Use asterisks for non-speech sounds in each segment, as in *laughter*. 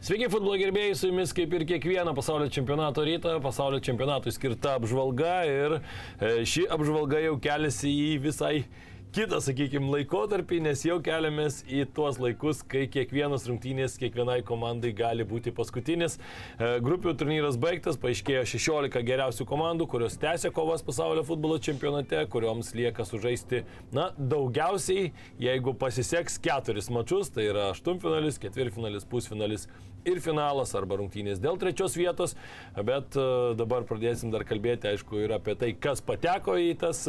Sveiki futbolo gerbėjai, su jumis kaip ir kiekvieną pasaulio čempionato rytą, pasaulio čempionatui skirta apžvalga ir e, ši apžvalga jau keliasi į visai kitą, sakykime, laikotarpį, nes jau keliamės į tuos laikus, kai kiekvienas rungtynės kiekvienai komandai gali būti paskutinis. E, grupių turnyras baigtas, paaiškėjo 16 geriausių komandų, kurios tęsia kovas pasaulio futbolo čempionate, kurioms lieka sužaisti, na, daugiausiai, jeigu pasiseks keturis mačius, tai yra aštuntfinalis, ketvirtfinalis, pusfinalis ir finalas arba rungtynės dėl trečios vietos, bet e, dabar pradėsim dar kalbėti, aišku, ir apie tai, kas pateko į, tas,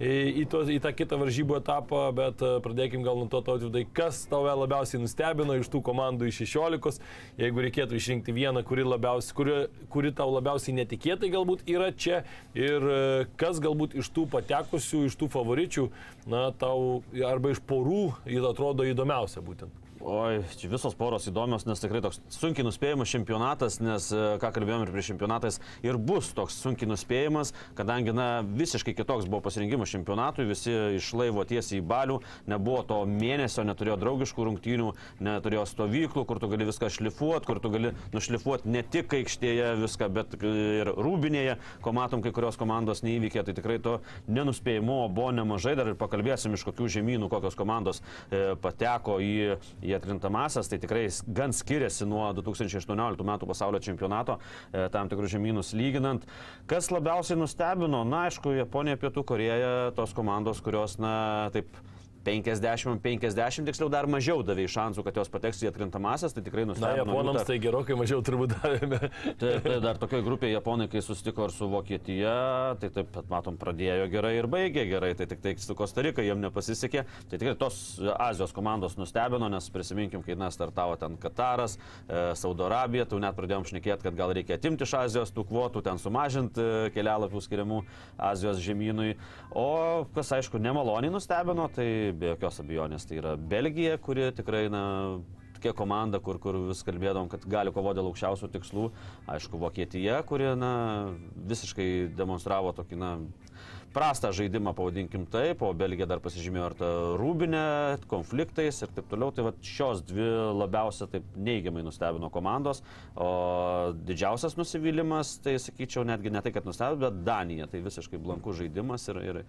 į, į, to, į tą kitą varžybų etapą, bet e, pradėkim gal nuo to, tautvydai, kas tave labiausiai nustebino iš tų komandų iš 16, jeigu reikėtų išrinkti vieną, kuri, kuri, kuri tau labiausiai netikėtai galbūt yra čia ir e, kas galbūt iš tų patekusių, iš tų favoričių, na, tau arba iš porų, atrodo įdomiausia būtent. Oi, čia visos poros įdomios, nes tikrai toks sunkiai nuspėjamas čempionatas, nes, e, ką kalbėjom ir prieš čempionatais, ir bus toks sunkiai nuspėjamas, kadangi, na, visiškai kitoks buvo pasirinkimas čempionatui, visi išlaivo tiesiai į balių, nebuvo to mėnesio, neturėjo draugiškų rungtynių, neturėjo stovyklų, kur tu gali viską šlifuoti, kur tu gali nušlifuoti ne tik aikštėje viską, bet ir rūbinėje, ko matom, kai kurios komandos neįvykė, tai tikrai to nenuspėjimo buvo nemažai, dar ir pakalbėsim iš kokių žemynų, kokios komandos e, pateko į, į atkrintamasias, tai tikrai gan skiriasi nuo 2018 metų pasaulio čempionato, e, tam tikrus žemynus lyginant. Kas labiausiai nustebino, na aišku, Japonija, Pietų Koreja, tos komandos, kurios, na, taip, 50-50, tiksliau dar mažiau davė šansų, kad jos pateks į atkrintamasias, tai tikrai nustebino. Na, japonams tai gerokai mažiau turbūt davėme. *laughs* Taip, tai dar tokioje grupėje japonai, kai susitiko ir su Vokietija, tai taip pat matom, pradėjo gerai ir baigė gerai, tai tik tai su Kostarika jiem nepasisekė. Tai tikrai tos Azijos komandos nustebino, nes prisiminkim, kai mes startavo ten Kataras, e, Saudo Arabija, tai net pradėjom šnekėti, kad gal reikia atimti iš Azijos tų kvotų, ten sumažinti e, kelialapių skiriamų Azijos žemynui. O kas aišku nemaloniai nustebino, tai be jokios abejonės. Tai yra Belgija, kuri tikrai, na, tokia komanda, kur, kur vis kalbėdom, kad gali kovoti dėl aukščiausių tikslų. Aišku, Vokietija, kuri, na, visiškai demonstravo tokį, na, prastą žaidimą, pavadinkim taip, o Belgija dar pasižymėjo ir tą rūbinę, konfliktais ir taip toliau. Tai va šios dvi labiausia taip neigiamai nustebino komandos, o didžiausias nusivylimas, tai sakyčiau, netgi ne tai, kad nustebino, bet Danija. Tai visiškai blankų žaidimas ir, ir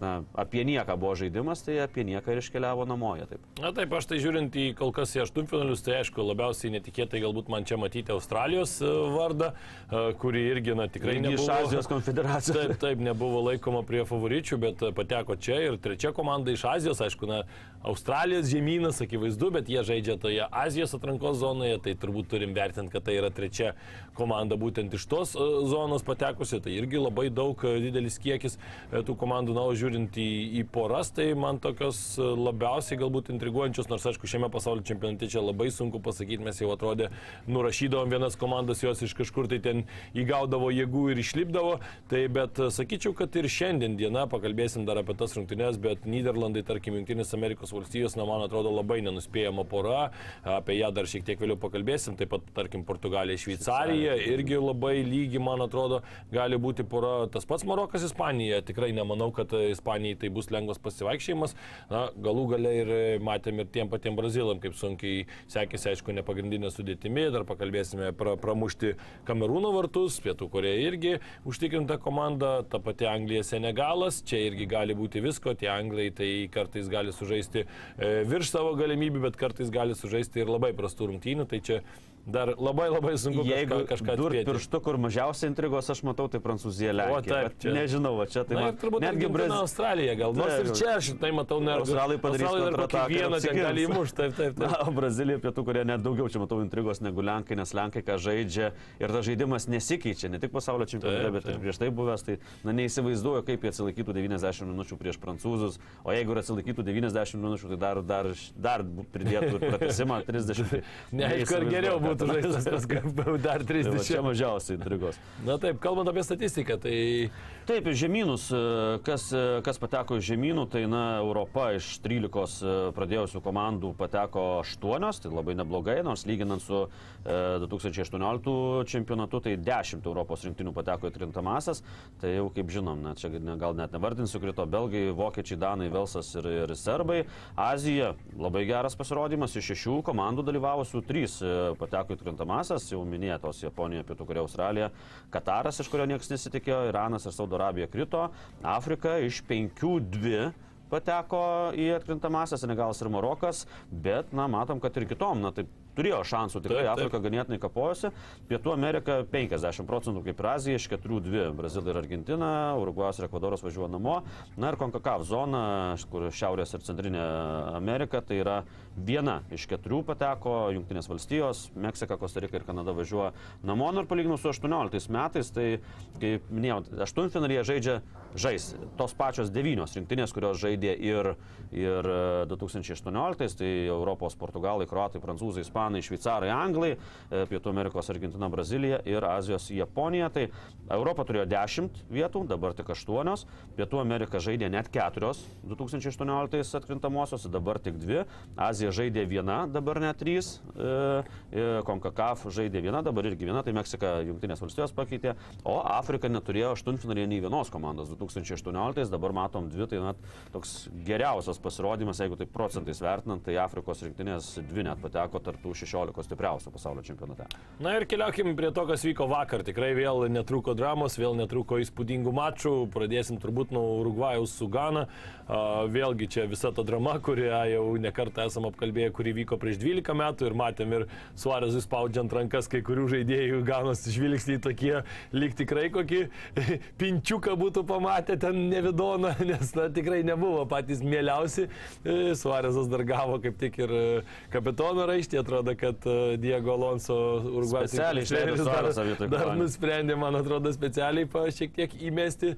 na, apie nieką buvo žaidimas, tai apie nieką ir iškeliavo namoje. Taip. Na taip, aš tai žiūrint į kol kas į aštuntfinalius, tai aišku, labiausiai netikėtai galbūt man čia matyti Australijos e, vardą, e, kuri irgi, na, tikrai nebuvo. Iš Azijos konfederacijos. Taip, taip, nebuvo laikoma prie favoričių, bet pateko čia ir trečia komanda iš Azijos, aišku, na, Australijos žemynas, akivaizdu, bet jie žaidžia toje Azijos atrankos zonoje, tai turbūt turim vertinti, kad tai yra trečia komanda būtent iš tos e, zonos patekusi, tai irgi labai daug didelis kiekis tų komandų, na, žiūrint į, į poras, tai man tokios e, labiausiai galbūt intriguojančios, nors aišku, šiame pasaulio čempionate čia labai sunku pasakyti, mes jau atrodė, nurašydavom vienas komandas, jos iš kažkur tai ten įgaudavo jėgų ir išlipdavo, tai bet e, sakyčiau, kad ir šiandien diena, pakalbėsim dar apie tas rungtynes, bet Niderlandai, tarkim, Junktinės Amerikos valstijos, na, man atrodo, labai nenuspėjama pora, apie ją dar šiek tiek vėliau pakalbėsim, taip pat, tarkim, Portugalija, Šveicarija, irgi labai lygi, man atrodo, gali būti pora, tas pats Marokas, Ispanija, tikrai nemanau, kad Ispanijai tai bus lengvas pasivaikščiojimas. Na, galų gale ir matėm ir tiem patiem Brazilam, kaip sunkiai sekėsi, aišku, ne pagrindinė sudėtimi, dar pakalbėsime pra, pramušti Kamerūno vartus, Pietų Koreja irgi užtikrinta komanda, ta pati Anglija Senegalas, čia irgi gali būti visko, tie Anglai tai kartais gali sužaisti e, virš savo galimybių, bet kartais gali sužaisti ir labai prastų rungtynių, tai čia dar labai labai sunku Jeigu kažką, kažką durti pirštu, kur mažiausiai intrigos aš matau, tai Prancūzija, Lenkija. O taip, čia... Nežinau, va, čia tai Na, man, turbūt netgi Argentina Na, Australija gal. Nors ir čia aš tai matau, ne. Australai padarys kontrataką vieną apsigins. gali įmušti. Taip, taip, taip. Na, Brazilija, pietų kurie net daugiau čia matau intrigos negu Lenkai, nes Lenkai ką žaidžia ir tas žaidimas nesikeičia, ne tik pasaulio čempionate, bet ir prieš tai buvęs, tai na, neįsivaizduoju, kaip jie atsilaikytų 90 minučių prieš prancūzus, o jeigu ir atsilaikytų 90 minučių, tai dar, dar, dar pridėtų ir pratesimą *laughs* 30. Neaišku, ar geriau būtų žaistas *laughs* paskui dar Tai va, Čia 30. mažiausiai intrigos. Na taip, kalbant apie statistiką, tai Taip, žemynus, e, kas, e, kas pateko į žemynų, tai na, Europa iš 13 e, pradėjusių komandų pateko 8, tai labai neblogai, nors lyginant su e, 2018 čempionatu, tai 10 Europos rinktinių pateko į atrintamasias, tai jau kaip žinom, na, čia gal net nevardinsiu, krito Belgai, Vokiečiai, Danai, Velsas ir, ir Serbai. Azija labai geras pasirodymas, iš šešių komandų dalyvavusių trys e, pateko į atrintamasias, jau minėtos Japonija, Pietų Korėja, Australija, Kataras, iš kurio niekas nesitikėjo, Iranas ir Saudo Arabija krito, Afrika iš penkių dvi pateko į atkrintamąsias, Senegalas ir Marokas, bet, na, matom, kad ir kitom, na, taip turėjo šansų, tikrai Taip, taip. Afrika ganėtinai kapojosi, Pietų Amerika 50 procentų kaip ir Azija, iš keturių dvi - Brazilai ir Argentina, Urugvajas ir Ekvadoras važiuoja namo, na ir Konkakav zona, kur Šiaurės ir Centrinė Amerika, tai yra viena iš keturių pateko, Junktinės valstijos, Meksika, Kostarika ir Kanada važiuoja namo, ir palyginus su 18 metais, tai, kaip minėjau, aštuntfinalyje žaidžia žais. Tos pačios devynios rinktinės, kurios žaidė ir, ir e, 2018, tai Europos portugalai, kroatai, prancūzai, ispanai, šveicarai, anglai, e, Pietų Amerikos, Argentina, Brazilija ir Azijos Japonija. Tai Europa turėjo 10 vietų, dabar tik 8, Pietų Amerika žaidė net 4 2018 atkrintamosios, dabar tik 2, Azija žaidė viena, dabar net 3, Konkakaf žaidė viena, dabar irgi viena, tai Meksika, Junktinės valstijos pakeitė, o Afrika neturėjo aštuntfinalėje nei vienos komandos 2018, dabar matom dvi, tai net toks geriausias pasirodymas, jeigu tai procentais vertinant, tai Afrikos rinktinės dvi net pateko tarptų 16 stipriausių pasaulio čempionate. Na ir keliaukime prie to, kas vyko vakar. Tikrai vėl netruko dramos, vėl netruko įspūdingų mačų. Pradėsim turbūt nuo Urugvajaus su Gana. Vėlgi čia visa ta drama, kurią jau nekartą esam apkalbėję, kuri vyko prieš 12 metų ir matėm ir Suarezui spaudžiant rankas kai kurių žaidėjų Ganos žvilgsniai tokie, lyg tikrai kokį *laughs* pinčiuką būtų pamatę ten nevidoną, *laughs* nes na, tikrai nebuvo patys mieliausi. E, Suarezas dar gavo kaip tik ir e, kapitono raištį, atrodo, kad e, Diego Alonso vietoj dar Cavani. nusprendė, man atrodo, specialiai pa, šiek tiek įmesti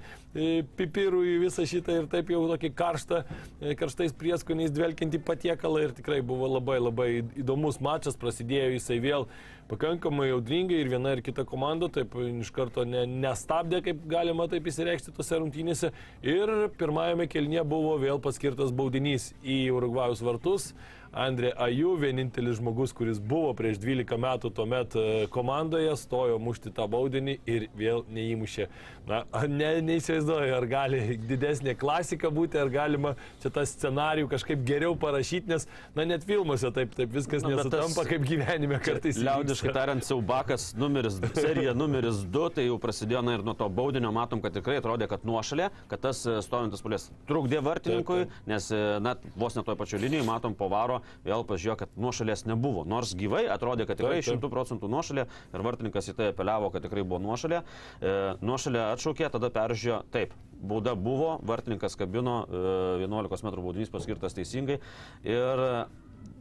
pipirų į visą šitą ir taip jau tokį karštą, e, karštais prieskoniais dvelkinti patiekalą ir tikrai buvo labai labai įdomus mačas, prasidėjo jisai vėl pakankamai audringai ir viena ir kita komanda taip iš karto ne, nestabdė, kaip galima taip įsireikšti tose rungtynėse. Ir pirmajame kelnie buvo vėl paskirtas baudinys į Urugvajus vartus. Andrė Aju, vienintelis žmogus, kuris buvo prieš 12 metų tuomet e, komandoje, stojo mušti tą baudinį ir vėl neįmušė. Na, ne, neįsivaizduoju, ar gali didesnė klasika būti, ar galima čia tą scenarijų kažkaip geriau parašyti, nes, na, net filmuose taip, taip viskas Na, bet tas- nesutampa, kaip gyvenime kartais. Liaudiškai tariant, siaubakas numeris, serija numeris 2, tai jau prasidėjo na, ir nuo to baudinio matom, kad tikrai atrodė, kad nuošalė, kad tas e, stovintis pulės trukdė vartininkui, Taip, nes e, na, vos ne toj pačioj linijai matom po varo, vėl pažiūrėjo, kad nuošalės nebuvo. Nors gyvai atrodė, kad tikrai Taip, taip. 100 procentų nuošalė ir vartininkas į tai apeliavo, kad tikrai buvo nuošalė. E, nuošalė atšaukė, tada peržiūrėjo, taip, bauda buvo, vartininkas kabino, e, 11 m baudinys paskirtas teisingai. Ir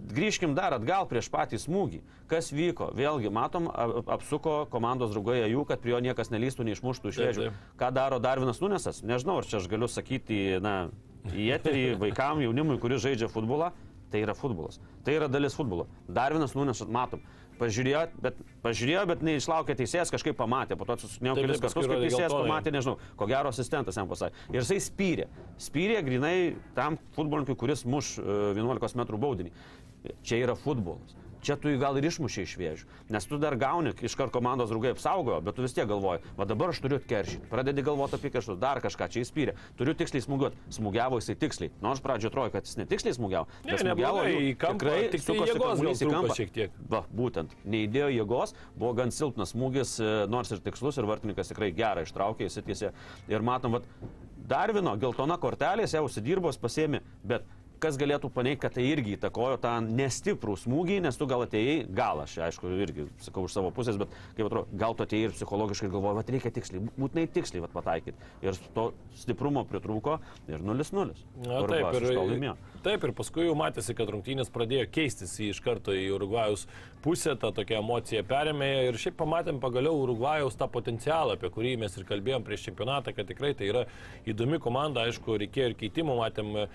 Grįžkim dar atgal prieš patį smūgį. Kas vyko? Vėlgi, matom, apsuko komandos draugai jų, kad prie jo niekas nelystų, neišmuštų iš vėžių. Ką daro Darvinas Nunesas? Nežinau, ar čia aš galiu sakyti, na, į eterį vaikam, jaunimui, kuris žaidžia futbolą. Tai yra futbolas. Tai yra dalis futbolo. Darvinas Nunesas, matom. Pažiūrėjo, bet, pažiūrėjo, bet neišlaukė teisėjas, kažkaip pamatė, po to susinėjo Taip, kelis kartus, kaip teisėjas geltoną. pamatė, nežinau, ko gero asistentas jam pasakė. Ir jisai spyrė. Spyrė grinai tam futbolininkui, kuris muš e, 11 m baudinį. Čia yra futbolas. Čia tu jį gal ir išmušė iš vėžių. Nes tu dar gauni, iškart komandos draugai apsaugojo, bet tu vis tiek galvoji, va dabar aš turiu atkeršyti. Pradedi galvoti apie kažkus, dar kažką čia įspyrė. Turiu tiksliai smūgiuoti. Smūgiavo jisai tiksliai. Nors pradžioje atrodo, kad jis netiksliai smūgiavo. Ne, bet smūgiavo neblogai, jau į kampą, tikrai tik tai sukosi jėgos gal kamuolys į trūko kampą. šiek tiek. Va, būtent. Neįdėjo jėgos, buvo gan silpnas smūgis, e, nors ir tikslus, ir vartininkas tikrai gerą ištraukė, įsitiesė. Ir matom, va, Darvino geltona kortelės jau užsidirbos pasėmė, bet kas galėtų paneigti, kad tai irgi įtakojo tą nestiprų smūgį, nes tu gal atėjai, gal aš, aišku, irgi sakau už savo pusės, bet kaip atrodo, gal tu atėjai ir psichologiškai galvoji, kad reikia tiksliai, būtinai tiksliai vat, pataikyti. Ir to stiprumo pritrūko ir 0-0. Na, taip, ir, taip, ir paskui jau matėsi, kad rungtynės pradėjo keistis iš karto į Urugvajus pusę, tą tokią emociją perėmė ir šiaip pamatėm pagaliau Urugvajaus tą potencialą, apie kurį mes ir kalbėjom prieš čempionatą, kad tikrai tai yra įdomi komanda, aišku, reikėjo ir keitimų, matėm, e,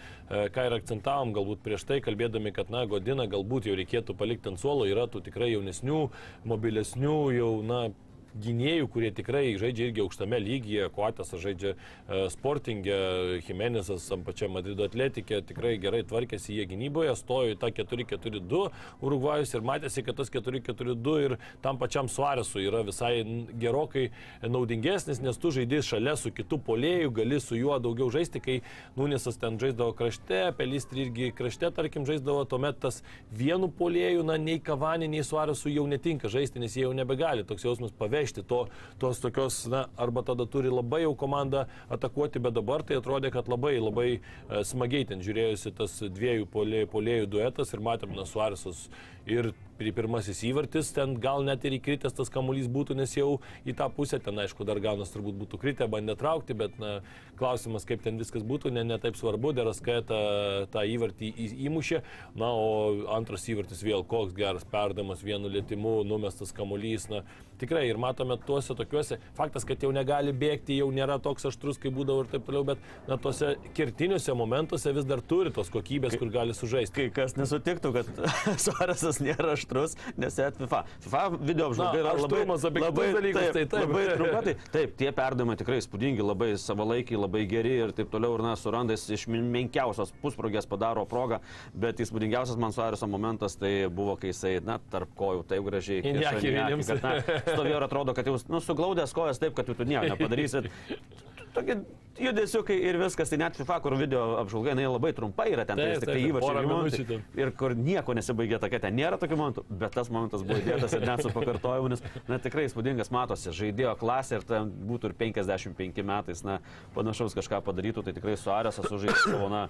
ką ir akcentavom, galbūt prieš tai kalbėdami, kad, na, Godina galbūt jau reikėtų palikti ant suolo, yra tų tikrai jaunesnių, mobilesnių, jau, na, gynėjų, kurie tikrai žaidžia irgi aukštame lygyje, Kuotas žaidžia e, sportingė, Jimenezas ant pačia Madrido atletikė, tikrai gerai tvarkėsi jie gynyboje, stojo į tą 4-4-2 Urugvajus ir matėsi, kad tas 4-4-2 ir tam pačiam Suaresu yra visai gerokai naudingesnis, nes tu žaidži šalia su kitu polėju, gali su juo daugiau žaisti, kai Nunisas ten žaisdavo krašte, Pelistri irgi krašte, tarkim, žaisdavo, tuomet tas vienu polėju, na, nei Kavanį, nei Suaresu jau netinka žaisti, nes jie jau nebegali, toks jausmas paveikia neįvežti to, tos tokios, na, arba tada turi labai jau komanda atakuoti, bet dabar tai atrodė, kad labai labai e, smagiai ten žiūrėjusi tas dviejų polėjų duetas ir matėm, na, Suarisas ir pirmasis įvartis, ten gal net ir įkritęs tas kamuolys būtų, nes jau į tą pusę, ten aišku, dar Gaunas turbūt būtų kritę, bandė traukti, bet na, klausimas, kaip ten viskas būtų, ne, ne taip svarbu, Deraska tą, tą įvartį į, įmušė, na, o antras įvartis vėl koks geras perdamas vienu lėtimu, numestas kamuolys, na, tikrai ir matome tuose tokiuose, faktas, kad jau negali bėgti, jau nėra toks aštrus, kaip būdavo ir taip toliau, bet na, tuose kertiniuose momentuose vis dar turi tos kokybės, kur gali sužaisti. Kai kas nesutiktų, kad *laughs* Suarasas nėra aštrus nes net FIFA. FIFA video apžvalga yra labai, labai, dalykas, taip, tai taip. labai trumpa. Tai, taip, tie perdavimai tikrai spūdingi, labai savalaikiai, labai geri ir taip toliau. Ir na, surandais iš menkiausios pusprogės padaro progą, bet įspūdingiausias man suariso momentas tai buvo, kai jisai, na, tarp kojų taip gražiai. Kad, na, stovėjo ir atrodo, kad jūs, nu, suglaudęs kojas taip, kad jūs nieko nepadarysit. *laughs* Tokie judesiukai ir viskas, tai net FIFA, kur video apžvalga, jinai labai trumpai yra ten, tai tik tai įvažiuoja. Ir kur nieko nesibaigė tokia, ten nėra tokių momentų, bet tas momentas buvo įdėtas ir net su pakartojimu, nes na, tikrai įspūdingas matosi, žaidėjo klasė ir ten būtų ir 55 metais, na, panašaus kažką padarytų, tai tikrai Suarėsas sužaidė savo, na,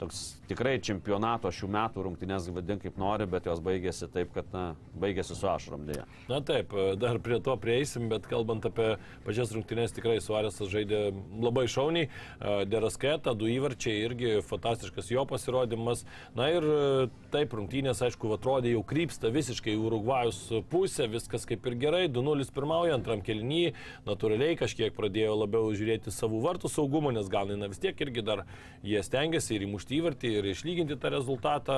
toks tikrai čempionato šių metų rungtynės, vadink kaip nori, bet jos baigėsi taip, kad na, baigėsi su ašrom dėja. Na taip, dar prie to prieisim, bet kalbant apie pačias rungtynės, tikrai Suarėsas žaidė labai šauniai. Derasketa, du įvarčiai irgi fantastiškas jo pasirodymas. Na ir taip, rungtynės, aišku, atrodė jau krypsta visiškai Urugvajus pusė, viskas kaip ir gerai, 2-0 pirmauja, antram kelnyje, natūraliai kažkiek pradėjo labiau žiūrėti savų vartų saugumą, nes gal na vis tiek irgi dar jie stengiasi ir įmušti įvartį ir išlyginti tą rezultatą.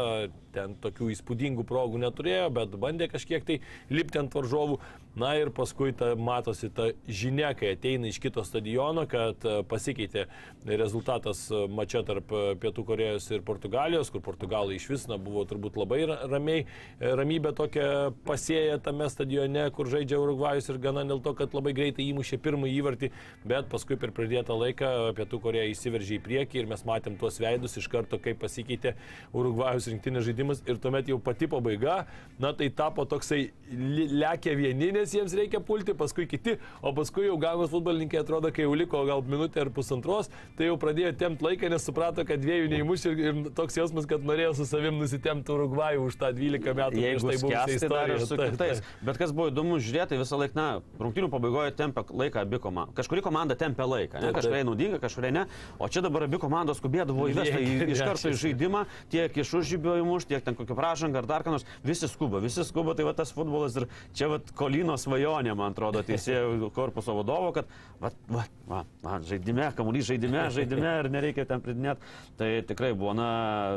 Ten tokių įspūdingų progų neturėjo, bet bandė kažkiek tai lipti ant varžovų. Na ir paskui ta, matosi ta žinia, kai ateina iš kito stadiono, kad e, pasikeitė rezultatas e, mačia tarp e, Pietų Korejos ir Portugalijos, kur Portugalai iš vis na, buvo turbūt labai ramiai, ramybė tokia pasėję tame stadione, kur žaidžia Urugvajus ir gana dėl to, kad labai greitai įmušė pirmąjį įvartį, bet paskui per pradėtą laiką Pietų Koreja įsiveržė į priekį ir mes matėm tuos veidus iš karto, kaip pasikeitė Urugvajus rinktinės žaidimas ir tuomet jau pati pabaiga, na tai tapo toksai lekia vieni, nes jiems reikia pulti, paskui kiti, o paskui jau gavus futbolininkai atrodo, kai jau liko gal minutė ar pusantros, tai jau pradėjo temti laiką, nes suprato, kad dviejų neįmuš ir, ir toks jausmas, kad norėjo su savim nusitemti Urugvajų už tą 12 metų. Jeigu tai buvo istorija su tai, kitais. Tai. Bet kas buvo įdomu žiūrėti, tai visą laiką, na, rungtynių pabaigoje tempia laiką abi komandos. Kažkuri komanda tempia laiką, ne? kažkuria naudinga, kažkuria ne. O čia dabar abi komandos skubėdavo įvesti iš karto į žaidimą, tiek iš užžybio įmuš, tiek ten kokią pražangą ar dar ką nors. Visi skuba, visi skuba, tai va tas futbolas ir čia va Kolino svajonė, man atrodo, teisėjų *laughs* korpuso vadovo, kad va, va, va, va, žaidime, kamuolys žaidime, žaidime ir nereikia ten pridėti. Tai tikrai buvo, na,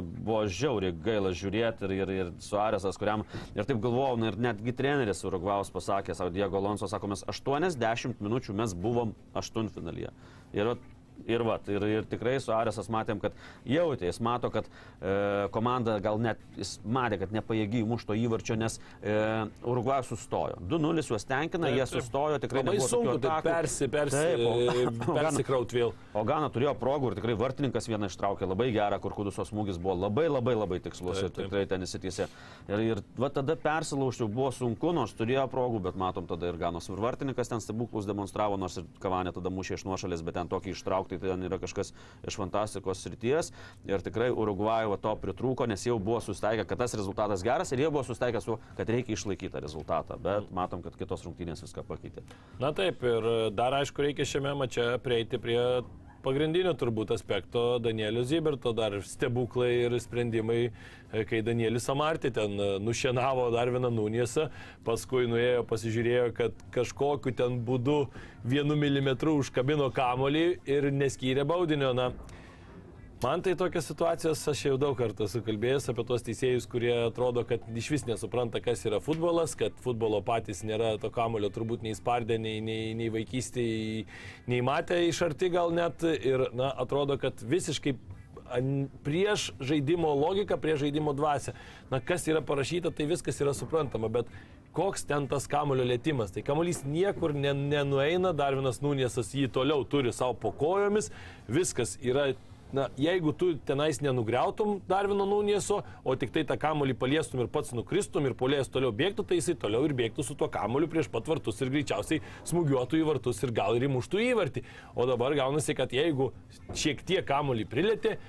buvo žiauriai gaila žiūrėti ir, ir, ir Suarėsas, kuriam ir taip galvojau, ir netgi treneris Urugvaus pasakė, savo Diego Alonso, sako, mes 80 minučių mes buvom aštuntfinalyje. Ir Ir, va, ir, ir tikrai su Aresas matėm, kad jautė, jis mato, kad e, komanda gal net, jis matė, kad nepajėgi įmušto įvarčio, nes e, Urugvajus sustojo. 2-0 juos tenkina, taip, jie sustojo, tikrai labai sunku persi, persi, *laughs* persikraut vėl. O Gana turėjo progų ir tikrai vartininkas vieną ištraukė labai gerą, kur kuduso smūgis buvo labai labai labai tikslus taip, taip. ir tikrai ten įsitysė. Ir, ir va, tada persilaužti buvo sunku, nors turėjo progų, bet matom tada ir Ganos ir vartininkas ten stebuklus demonstravo, nors ir Kavanė tada mušė iš nuošalės, bet ten tokį ištraukti tai ten yra kažkas iš fantastikos srities. Ir tikrai Urugvajų to pritrūko, nes jau buvo sustaikę, kad tas rezultatas geras ir jie buvo sustaikę su, kad reikia išlaikyti tą rezultatą, bet matom, kad kitos rungtynės viską pakeitė. Na taip, ir dar aišku reikia šiame mače prieiti prie pagrindinio turbūt aspekto Danielio Zyberto, dar stebuklai ir sprendimai, e, kai Danielis Samartį ten e, nušienavo dar vieną nūniesą, paskui nuėjo, pasižiūrėjo, kad kažkokiu ten būdu vienu milimetru užkabino kamolį ir neskyrė baudinio. Na, Man tai tokios situacijos, aš jau daug kartų esu kalbėjęs apie tos teisėjus, kurie atrodo, kad iš vis nesupranta, kas yra futbolas, kad futbolo patys nėra to kamulio turbūt nei spardė, nei, nei, nei vaikystėje, nei matė iš arti gal net. Ir, na, atrodo, kad visiškai prieš žaidimo logiką, prieš žaidimo dvasę. Na, kas yra parašyta, tai viskas yra suprantama, bet koks ten tas kamulio lėtimas. Tai kamuolys niekur ne, nenueina, dar vienas Nūniesas jį toliau turi savo po kojomis, viskas yra Na, jeigu tu tenais nenugriautum dar vieno nūnieso, o tik tai tą kamolį paliestum ir pats nukristum ir polėjas toliau bėgtų, tai jisai toliau ir bėgtų su tuo kamoliu prieš pat vartus ir greičiausiai smūgiuotų į vartus ir gal ir įmuštų įvartį. O dabar gaunasi, kad jeigu šiek tiek kamolį prilėtė,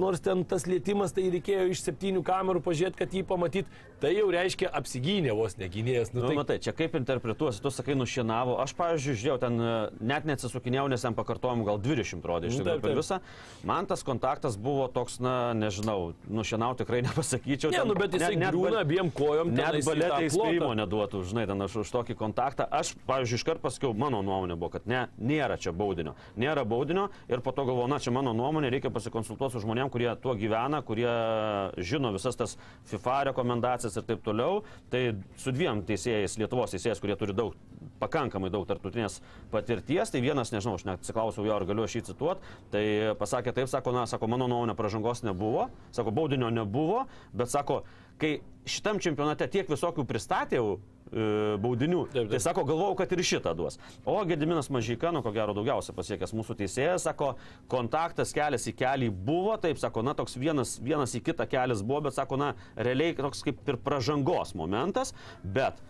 nors ten tas lėtimas, tai reikėjo iš septynių kamerų pažiūrėti, kad jį pamatyt, tai jau reiškia apsigynė vos negynėjas. Nu, Nu, tai, matai, čia kaip interpretuosi, tu sakai nušienavo, aš, pavyzdžiui, žiūrėjau, ten e, net neatsisukinėjau, nes jam pakartojom gal 20 rodė iš Nu, tikrųjų per visą. Man tas kontaktas buvo toks, na, nežinau, nušienau tikrai *laughs* nepasakyčiau. ne, ten nu, bet jisai net- bal- abiem kojom. Net tenais į tą baletė plotą. įspėjimo neduotų, žinai, ten aš už tokį kontaktą. Aš, pavyzdžiui, iškart pasakiau, mano nuomonė buvo, kad ne, nėra čia baudinio. Nėra baudinio ir po to galvoju, na, čia mano nuomonė, reikia pasikonsultuoti su žmonėm, kurie tuo gyvena, kurie žino visas tas FIFA rekomendacijas ir taip toliau. Tai su dviem teisėjais, Lietuvos teisėjais, kurie turi daug, pakankamai daug tartutinės patirties, tai vienas, nežinau, aš net atsiklausiau jo, ar galiu aš jį cituoti, tai pasakė taip, sako, na, sako, mano nuomonė, pažangos nebuvo, sako, baudinio nebuvo, bet sako, kai šitam čempionate tiek visokių pristatėjau baudinių, Taip, taip. tai sako, galvojau, kad ir šitą duos. O Gediminas Mažyka, nu ko gero daugiausia pasiekęs mūsų teisėjas, sako, kontaktas kelias į kelį buvo, taip sako, na toks vienas, vienas į kitą kelias buvo, bet sako, na realiai toks kaip ir pažangos momentas, bet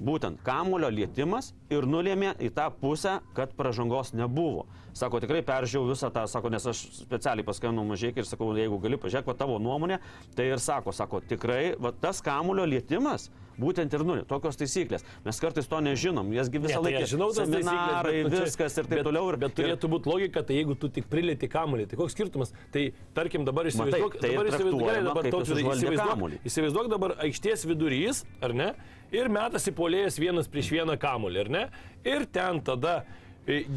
būtent kamulio lietimas ir nulėmė į tą pusę, kad pažangos nebuvo. Sako, tikrai peržiūrėjau visą tą, sako, nes aš specialiai paskambinau mažai ir sakau, jeigu gali pažiūrėk, va tavo nuomonė, tai ir sako, sako, tikrai, va tas kamulio lietimas būtent ir nulė. Tokios taisyklės. Mes kartais to nežinom, jasgi Ne, visą tai laiką aš žinau tas seminarai, bet nu viskas ir taip bet, toliau. Ir, Bet turėtų būti logika, tai jeigu tu tik prilėti kamulį, tai koks skirtumas? Tai tarkim dabar įsivaizduok, tai ir dabar įsivaizduok, gerai, dabar užvaldė įsivaizduok, kamuolį. įsivaizduok dabar aikštės vidurys, ar ne? Ir metasi polėjas vienas prieš vieną kamulį, ar ne? Ir ten tada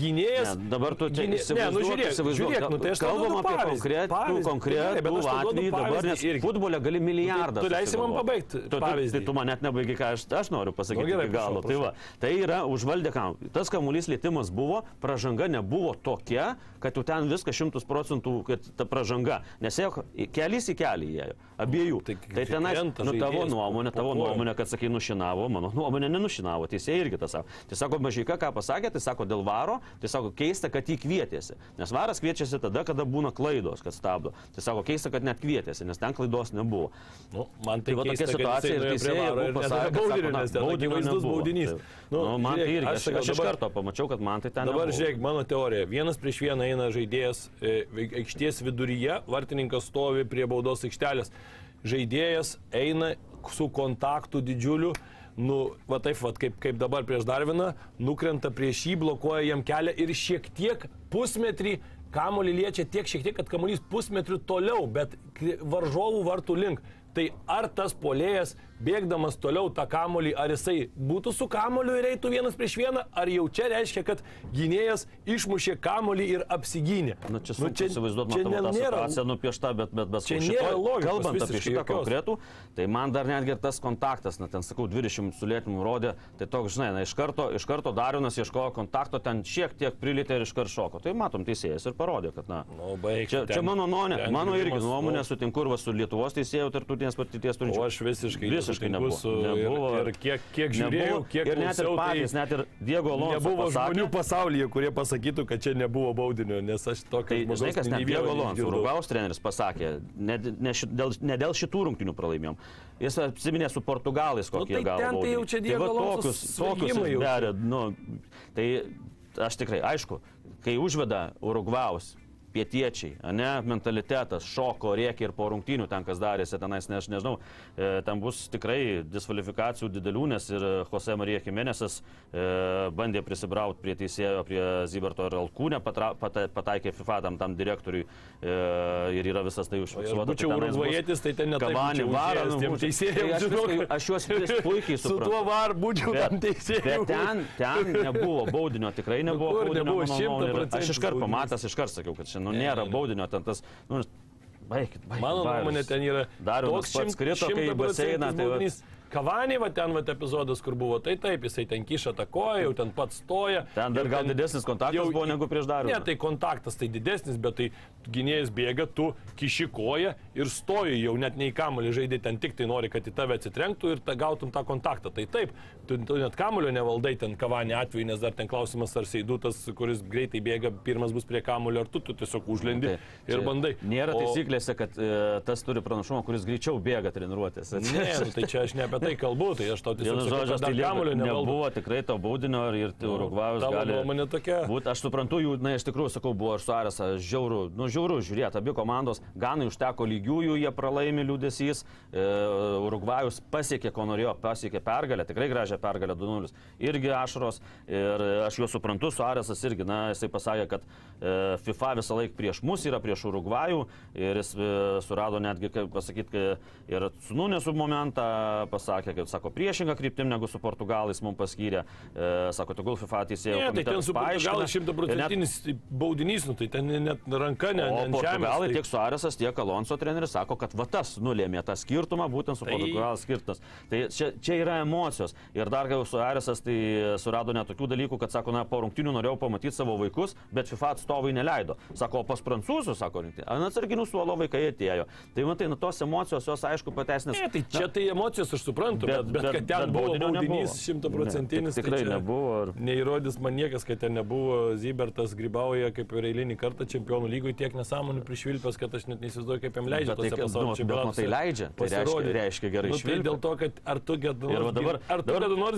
gynėjas. Ne, dabar tu čia gynė- Ne, nu žiūrėk, žiūrėk, nu tai aš kalbam apie konkretų, konkretų atvejį dabar, nes irgi. futbole gali milijardą. tu leisi man susigalvot. pabaigt Tu- tu-. Tai tu man net nebaigi, ką aš, aš noriu pasakyti Nu, gerai, galo. Tai, va, tai yra užvaldė kamuolį. Tas kamuolys lietimas buvo, pažanga nebuvo tokia, kad tu ten viską šimtus procentų, kad ta pažanga. Nes jeigu kelias į kelią įėjo, abiejų. Tai Tai, tai tenai, nu, tavo nuomonė, tavo nuomonė, kad sakai, nušinavo, mano nuomonė nenušinavo. Teisėjai irgi tą sako. Tai sako, mažyka, ką pasakė, tai sako dėl varo, tai sako, keista, kad jį kvietėsi. Nes varas kviečiasi tada, kada būna klaidos, kad stabdo. Tai sako, keista, kad net kvietėsi, nes ten klaidos nebuvo. Nu, man tai, Tai tokia keista, kad situacija ir teisėjai varo buvo sako, baudinio, nes ten akivaizdus baudinys. Tai- Nu, man tai žiūrėk, irgi, aš, aš iš dabar- karto pamačiau, kad man tai ten Dabar nebuvo. žiūrėk, mano teorija. Vienas prieš vieną eina žaidėjas e, aikštės viduryje, vartininkas stovi prie baudos aikštelės. Žaidėjas eina su kontaktu didžiuliu. Nu, va taip, va, kaip, kaip dabar prieš Darviną, nukrenta prieš jį, blokuoja jam kelią ir šiek tiek pusmetrį kamuolį liečia tiek šiek tiek, kad kamuolys pusmetrių toliau, bet varžovų vartų link. Tai ar tas polėjas, bėgdamas toliau tą kamolį, ar jisai būtų su kamoliu ir eitų vienas prieš vieną, ar jau čia reiškia, kad gynėjas išmušė kamolį ir apsigynė. Na, čia sunku nu, įsivaizduoti, čia matau, tą nėra- situaciją nupiešta, bet, bet, bet Čia su nėra logikos kalbant apie šitą jokios. konkretų, tai man dar netgi ir tas kontaktas, na, ten sakau, 20 sulėtimų rodė, tai toks, žinai, na, iš karto, iš karto Darinas ieškojo kontakto, ten šiek tiek prilėtė ir iš karto šoko. Tai matom, teisėjas ir parodė, kad, na, Nu, baik, Čia, ten- čia mano nuomonė, mano irgi grįžimas, nuomonė, nu, sutinku ir va su Lietuvos teisėjų tartutinės patirties turinčiu. O aš visiškai, visiškai nesutinku nebuvo. nebuvo. Ir, ir kiek, kiek žiūrėjau, Nebuvo. kiek ir net ir klausiau, patys, tai net ir Diego Alonso. Nebuvo pasakė, žmonių pasaulyje, kurie pasakytų, kad čia nebuvo baudinio, nes aš tokio Tai žinai, kas net Diego Alonso. Urugvaus treneris pasakė, ne, ne, ši, dėl, ne dėl šitų rungtinių pralaimėjom. Jis apsiminė su Portugalais, Nu, kokie tai gavo. tai jau čia Tai Diego va Alonso tokius, tokius išberė, nu, tai aš tikrai, aišku, kai užveda Urugvaus pietiečiai, ne, mentalitetas, šoko, rėkia ir po rungtynių ten kas darėsi, tenais, ne, aš nežinau, e, ten bus tikrai diskvalifikacijų didelių, nes ir Jose Marija Jimenezas e, bandė prisibrauti prie teisėjo, prie Zyberto ir Alkūnę, patra, pata, pataikė FIFA tam, tam direktoriui e, ir yra visas tai užfiksuota. būčiau tai tenais bus urugvajietis, tai ten net Kavanį varą, nu, būčiau-. Tai aš, viską, aš juos puikiai *laughs* Su suprantu. tuo var būčiau tam Bet teisėjui. ten, ten nebuvo baudinio, tikrai *laughs* nebuvo. kur baudinio, nebuvo, mano nuomone, ir 100% Aš iškart pamatęs, iškart sakiau, kad čia nu, Ne, nėra ne, ne. baudinio, ten tas, nu, baigit, baigit. Mano nuomonė ten yra Darius pats krito, kai baseiną. Tai va, Kavanį, va ten va epizodas, kur buvo, tai taip, jisai ten kiša tą koją, jau ten pats stoja. ten dar gal didesnis kontaktas jau- buvo negu prieš Darius. Ne, tai kontaktas tai didesnis, bet tai gynėjas bėga, tu kiši koją ir stoji, jau net nei kamulį žaidė, ten tik tai nori, kad į tave atsitrenktų ir ta, gautum tą kontaktą. Tai taip, tu, tu net kamulio nevaldai ten kavanį atveju, nes dar ten klausimas, ar seidutas, kuris greitai bėga, pirmas bus prie kamulio, ar tu, tu tiesiog užlendi Tai ir bandai. Nėra O- taisyklėse, kad e, tas turi pranašumą, kuris greičiau bėga treniruotės. Ne, nu, tai čia aš ne apie tai kalbu, tai aš tau tiesiog žodžiu, kad tai nevaldo. nebuvo tikrai to baudinio ir tai Urugvajus gali... nuomonė tokia. Būt, aš suprantu, jų, na, iš tikrųjų, sakau, buvo ir Suaresa, žiauru, nu, žiauru, žiūrėt, abi komandos, Ganai užteko lygiųjų, jie pralaimi liūdėsys, e, Urugvajus pasiekė, ko norėjo, pasiekė pergalę, tikrai gražią pergalę 2-0, irgi ašaros ir e, aš juos suprantu, Suaresas irgi, na, jisai pasakė, kad e, FIFA visą laiką prieš mus yra, prieš Urugvajų ir jis e, surado netgi, kaip pasakyti, ir su Nunesu momentą pasakė, kad sako priešingą kryptim negu su Portugalais mums paskyrė, e, sako, tegul FIFA teisėjo. Ne, tai ten su Portugalais šimtaprocentinis baudinys, nu, tai ten net ranka ne. Ne Portugalai žemės, tiek Suarezas, tiek Alonso treneris sako, kad va tas nulėmė tą skirtumą, būtent su Tai- Portugalas skirtas. Tai čia, čia yra emocijos. Ir dar kai jau Suarezas tai surado net tokių dalykų, kad sako, na, po rungtinių norėjau pamatyti savo vaikus, bet FIFA atstovai neleido. Sako, pas prancūzus, sako, rinkti, ant atsarginių suolo vaikai atėjo. Tai matai, nu tos emocijos jos aišku pateisinės. Ne, tai čia tai emocijos aš suprantu, bet, bet, bet kad ten buvo baudinio nebuvo. baudinys šimtaprocentinis. Ne, tik- tikrai tai nebuvo ir- Neįrodys man niekas, kad ten nebuvo Zybertas grybauja kaip ir eilinį kartą čempionų lygoje tiek nesąmonių prišvilpęs, kad aš net neįsivaizduoju, kaip jam leidžia Bet tai, pasaulio nu, bet čempionatuose. matai, leidžia. Tai reiškia- reiškia gerai nu, tai dėl to, kad ar tu kada nors, ar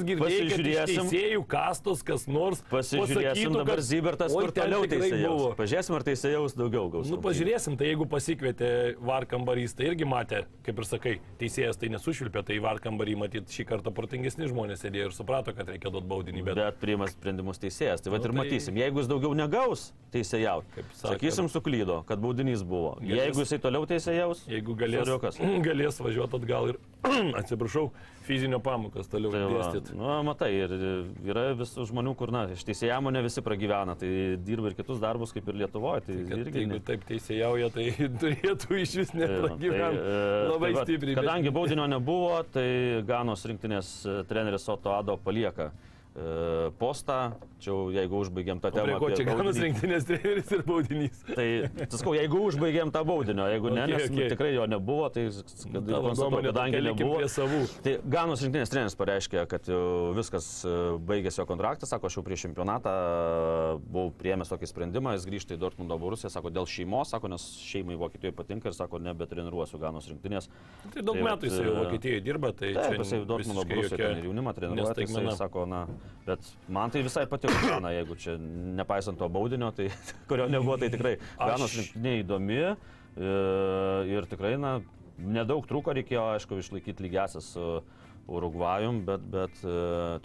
girdėjai, kad teisėjų kastos kas nors Pasižiūrėsim dabar kad, Zybertas, "Oi, kur toliau teisėjaus. buvo." Pažiūrėsim, ar teisėjaus daugiau gaus. Nu, pažiūrėsim, tai jeigu pasikvietė varkambarys, tai irgi matė, kaip ir sakai, teisėjas tai nesušvilpė, tai varkambarį matyt šį kartą protingesni žmonės sėdėjo ir suprato, kad reikia duoti baudinį. Bet, Bet priima sprendimus teisėjas. Tai va Nu, ir tai- matysim. Jeigu jis daugiau negaus teisėjaut, sakysim, suklydo, kad baudinys buvo. Galės- Jeigu jisai toliau teisėjaus, jeigu galės, Soriukas. *clears throat* galės važiuoti atgal ir, *clears throat* atsiprašau, fizinio pamokas toliau Tai dėstyti. nu, matai, ir yra visų žmonių, kur, na, iš teisėjamo ne visi pragyvena, tai dirba ir kitus darbus kaip ir Lietuvoje. Tai Kad irgi Jeigu taip teisėjauja, tai *laughs* turėtų iš vis Tai va, nepragyventi e, labai tai stipriai. bet- Kadangi baudinio nebuvo, tai Ganos rinktinės e, treneris Oto Ado palieka postą. Čia jeigu užbaigiam tą temą. ko čia baudinį. rinktinės treneris ir baudinys? Tai, sakau, jeigu užbaigėm tą baudinio, jeigu ne, Okay, nes nu, okay. tikrai jo nebuvo, tai kad, kadangi nebuvo. Tai Ganos rinktinės treneris pareiškė, kad viskas e, baigėsi jo kontraktas, sako, aš jau prieš čempionatą e, buvau priėmęs tokį sprendimą, jis grįžta į Dortmundo Borusiją, sako, dėl šeimos, sako, nes šeimai Vokietijoje patinka ir sako, nebetreniruosiu Ganos rinktinės. Tai daug Tai metų jisai jau e, Vokietijoje dirba, tai Taip, jisai Dortmundo ir jaunimą treniruoja, tai jisai sako, na, bet man tai visai patiko, *coughs* na, jeigu čia nepaisant to baudinio, tai *laughs* kurio nebuvo, tai tikrai Ganos rinktinė įdomi e, ir tikrai, na, nedaug trūko, reikėjo, aišku, išlaikyti lygiasias su Urugvajum, bet, bet e,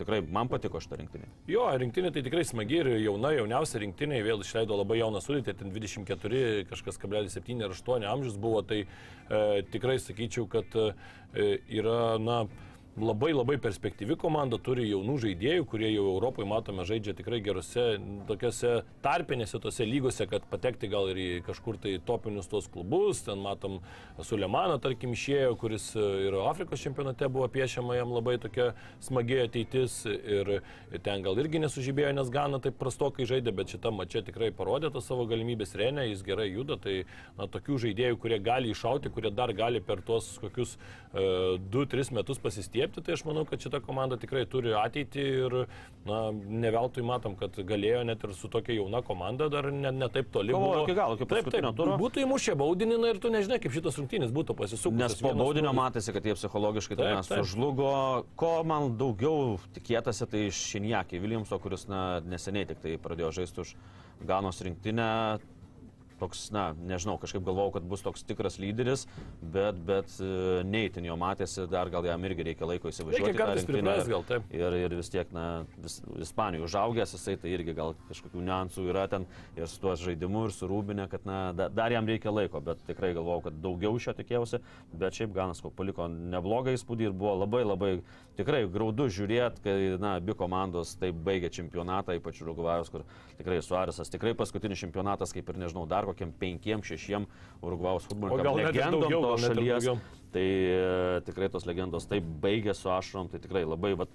tikrai man patiko šitą rinktinį. Jo, rinktinė tai tikrai smagi ir jauna, jauniausia rinktinė, vėl išleido labai jauną sudėtį, ten 24, kažkas kablelį 7 ar 8 amžius buvo, tai e, tikrai sakyčiau, kad e, yra, na, labai labai perspektyvi komanda, turi jaunų žaidėjų, kurie jau Europoje matome žaidžia tikrai gerose, tokiuose tarpinėse tose lygose, kad patekti gal ir į kažkur tai topinius tos klubus. Ten matom Sulemaną, tarkim, išėjo, kuris e, ir Afrikos čempionate buvo piešiama jam labai tokia smagi ateitis ir ten gal irgi nesužibėjo, nes Gana taip prastokai žaidė, bet šitą mačią tikrai parodė tas savo galimybės Renė, jis gerai juda, tai na, tokių žaidėjų, kurie gali iššauti, kurie dar gali per tuos kokius 2-3 metus pasistiebti įsiepti, tai aš manau, kad šita komanda tikrai turi ateitį ir na, ne veltui matom, kad galėjo net ir su tokia jauna komanda dar ne, ne taip toli. Buvo. iki galo, iki taip, taip, turo. būtų įmušę baudinį ir tu nežinai, kaip šitas rungtynės būtų pasisukusios. Nes po baudinio matėsi, kad jie psichologiškai Taip, taip. sužlugo. Ko man daugiau tikėtasi, tai iš Šinjakį Viljamso, kuris na, neseniai tik tai pradėjo žaisti už Ganos rinktinę. Toks, na, nežinau, kažkaip galvojau, kad bus toks tikras lyderis, bet, bet e, neįtin jo matėsi, dar gal jam irgi reikia laiko įsivažiuoti. Ir- gal, taip. Ir, ir vis tiek, na, vis, Ispanijų užaugęs jisai, tai irgi gal kažkokių niuansų yra ten ir su tuo žaidimu, ir su Rūbinė, kad, na, da, dar jam reikia laiko, bet tikrai galvojau, kad daugiau iš jo tikėjausi, bet šiaip Ganas ko paliko neblogą įspūdį ir buvo labai labai tikrai graudu žiūrėti, kai, na, abi komandos taip baigė čempionatą, ypač Urugvajus, kur tikrai Suarisas, tikrai paskutinis čempionatas, kaip ir nežinau, dar kokiam penkiem, šešiem Urugvajus O futbolininkam legendom daugiau, to gal net ir šalies. Tai e, tikrai tos legendos taip baigė su ašrom, tai tikrai labai, va,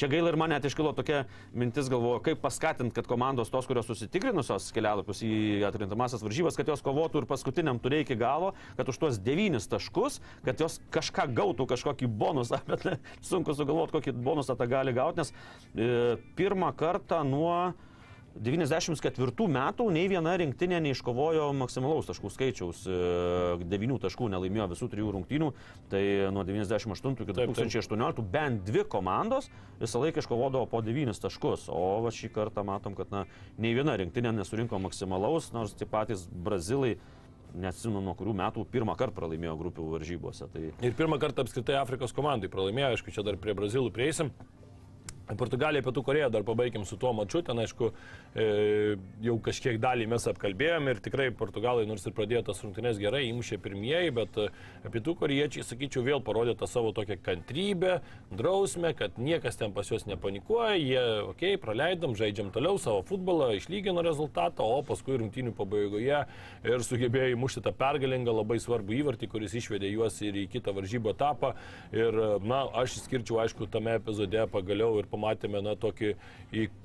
čia gaila ir man net iškilo tokia mintis, galvoju, kaip paskatinti, kad komandos tos, kurios susitikrinusios kelialapius į atkrintamasias varžybas, kad jos kovotų ir paskutiniam turė iki galo, kad už tuos devynis taškus, kad jos kažką gautų, kažkokį bonusą, *laughs* bet sunku sugalvoti, kokį bonusą tą gali gauti, nes e, pirmą kartą nuo 94 metų nei viena rinktinė neiškovojo maksimalaus taškų skaičiaus. 9 taškų nelaimėjo visų trijų rungtynių. Tai nuo 98 iki Taip, taip. 2018 bent dvi komandos visą laiką iškovodavo po 9 taškus. O va šį kartą matom, kad na, nei viena rinktinė nesurinko maksimalaus, nors tie patys brazilai neatsimenu nuo kurių metų pirmą kartą pralaimėjo grupių varžybose. Tai Ir pirmą kartą apskritai Afrikos komandai pralaimėjo, aišku, čia dar prie Brazilų prieisim. Portugalija, Pietų Koreja, dar pabaigiam su tuo mačiu, ten aišku, e, jau kažkiek dalį mes apkalbėjom ir tikrai Portugalai, nors ir pradėjo tas rungtynes gerai, įmušė pirmieji, bet e, Pietų Korejiečiai, sakyčiau, vėl parodė tą savo tokią kantrybę, drausmę, kad niekas ten pas juos nepanikuoja, jie, okei, okay, praleidom, žaidžiam toliau savo futbolą, išlygino rezultatą, o paskui rungtynių pabaigoje ir sugebėjo įmušti tą pergalingą, labai svarbų įvartį, kuris išvedė juos ir į kitą varžybų etapą. Ir, na, aš išskirčiau, aišku, tame epizode pagaliau ir pamatėme, na, tokį,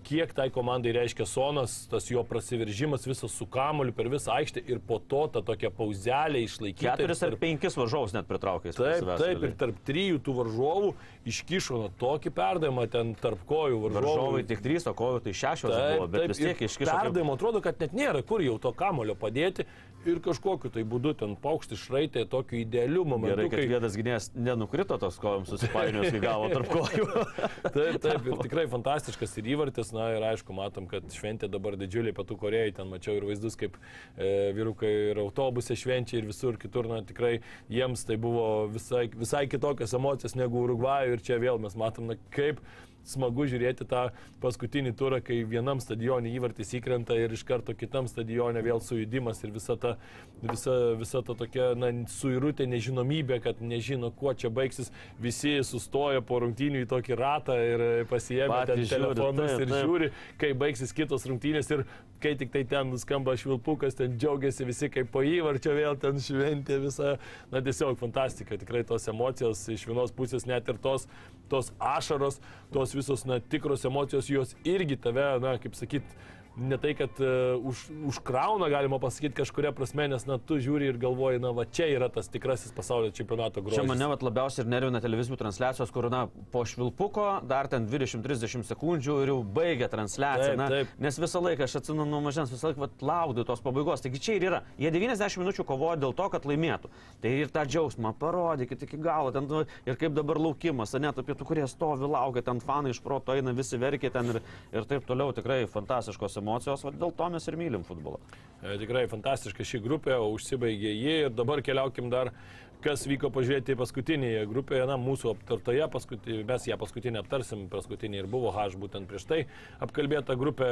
kiek tai komandai reiškia Sonas, tas jo prasiveržimas visas su kamoliu per visą aikštę ir po to ta tokia pauzelė išlaikyti. keturis ir ar penkis varžovus net pritraukė. Taip, taip, ir tarp trijų tų varžovų iškišo na, tokį perdavimą ten tarp kojų varžovų. Varžovai tik trys, o kojų tai šešios buvo, bet vis tiek iškišo. Perdavimo atrodo, kad net nėra kur jau to kamulio padėti ir kažkokiu tai būdu ten paukšti šraitė tokiu idealiu momentu. Gerai, kad vienas gynėjas nenukrito tos kojom susipainiojus, kai gavo tarp kojų. *laughs* Taip, taip, ir tikrai fantastiškas ir įvartis, na ir aišku, matom, kad šventė dabar didžiuliai pietų Korejai, ten mačiau ir vaizdus, kaip e, vyrukai ir autobuse švenčia ir visur kitur, na tikrai jiems tai buvo visai, visai kitokios emocijos negu Urugvajų ir čia vėl mes matom, na kaip smagu žiūrėti tą paskutinį turą, kai vienam stadionė įvartis įkrenta ir iš karto kitam stadionė vėl sujudimas ir visa ta, visa, visa ta tokia na, suirutė nežinomybė, kad nežino, kuo čia baigsis. Visi sustoja po rungtynių į tokį ratą ir pasiėmė ten Patys žiūri, telefonus taip, ir taip. žiūri, kai baigsis kitos rungtynės ir kai tik tai ten nuskamba švilpukas, ten džiaugiasi visi kaip po įvarčio vėl ten šventė visą, na tiesiog fantastika, tikrai tos emocijos iš vienos pusės net ir tos, tos ašaros, tos visos, na, tikros emocijos, jos irgi tave, na, kaip sakyt, ne tai, kad uh, už, užkrauna, galima pasakyti kažkuria prasme, nes, na, tu žiūri ir galvoji, na, va čia yra tas tikrasis pasaulio čempionato grožis. Čia mane vat labiausiai ir nervina televizijų transliacijos, kur, na, po švilpuko dar ten 20-30 sekundžių ir jau baigia transliaciją. Taip, na, taip. Nes visą laiką, aš atsimenu nuo mažens, visą laiką vat laudai tos pabaigos. Taigi čia ir yra. Jie 90 minučių kovoja dėl to, kad laimėtų. Tai ir tą džiaugsmą parodykit iki galo. Ten, ir kaip dabar laukimas, net apie tų, kurie stovi, laukia, ten fanai iš proto eina, visi verkia ten ir, ir taip toliau. Tikrai fantastiškos emocijos, vat dėl to mes ir mylim futbolą. E, Tikrai fantastiška ši grupė, o užsibaigė ji ir dabar keliaukim dar, kas vyko pažiūrėti paskutinėje grupėje, na, mūsų aptartoje, paskutinė, mes ją paskutinę aptarsim, paskutinė ir buvo H būtent prieš tai apkalbėta grupė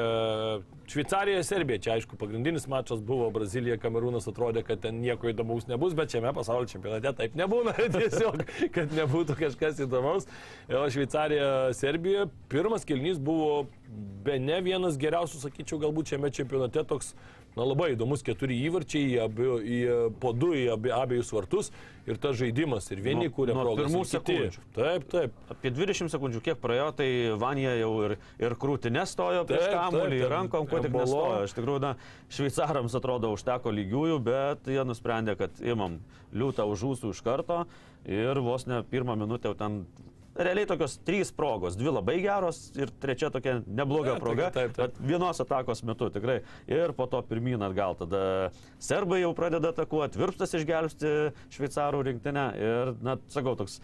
Šveicarija, Serbija, čia aišku pagrindinis mačas buvo Brazilija, Kamerūnas atrodė, kad ten nieko įdomaus nebus, bet šiame pasaulio čempionate taip nebūna, *laughs* tiesiog, kad nebūtų kažkas įdomaus. O Šveicarija, Serbija, pirmas kilnys buvo be ne vienas geriausių, sakyčiau, galbūt šiame čempionate toks Na labai įdomus keturi įvarčiai į, abi, į po du į abi, abiejus vartus ir tas žaidimas. Ir vieni Nuo- kūrė nuo progas, pirmų sekundžių. Taip, taip. Apie 20 sekundžių kiek praėjo, tai Vanija jau ir, ir krūtinė stojo prieš kamuolį, ir rankom, kuo tik nestojo. Iš tikrųjų, na, šveicarams atrodo užteko lygiųjų, bet jie nusprendė, kad imam liūtą už ūsų iš karto ir vos ne pirmą minutę jau ten realiai tokios trys progos. Dvi labai geros ir trečia tokia nebloga Ne, proga. tokia taip, taip. bet Vienos atakos metu tikrai. Ir po to pirmyn atgal. Tada serbai jau pradeda atakuoti, virpstas išgelbsti šveicarų rinktinę. Ir, na, sakau, toks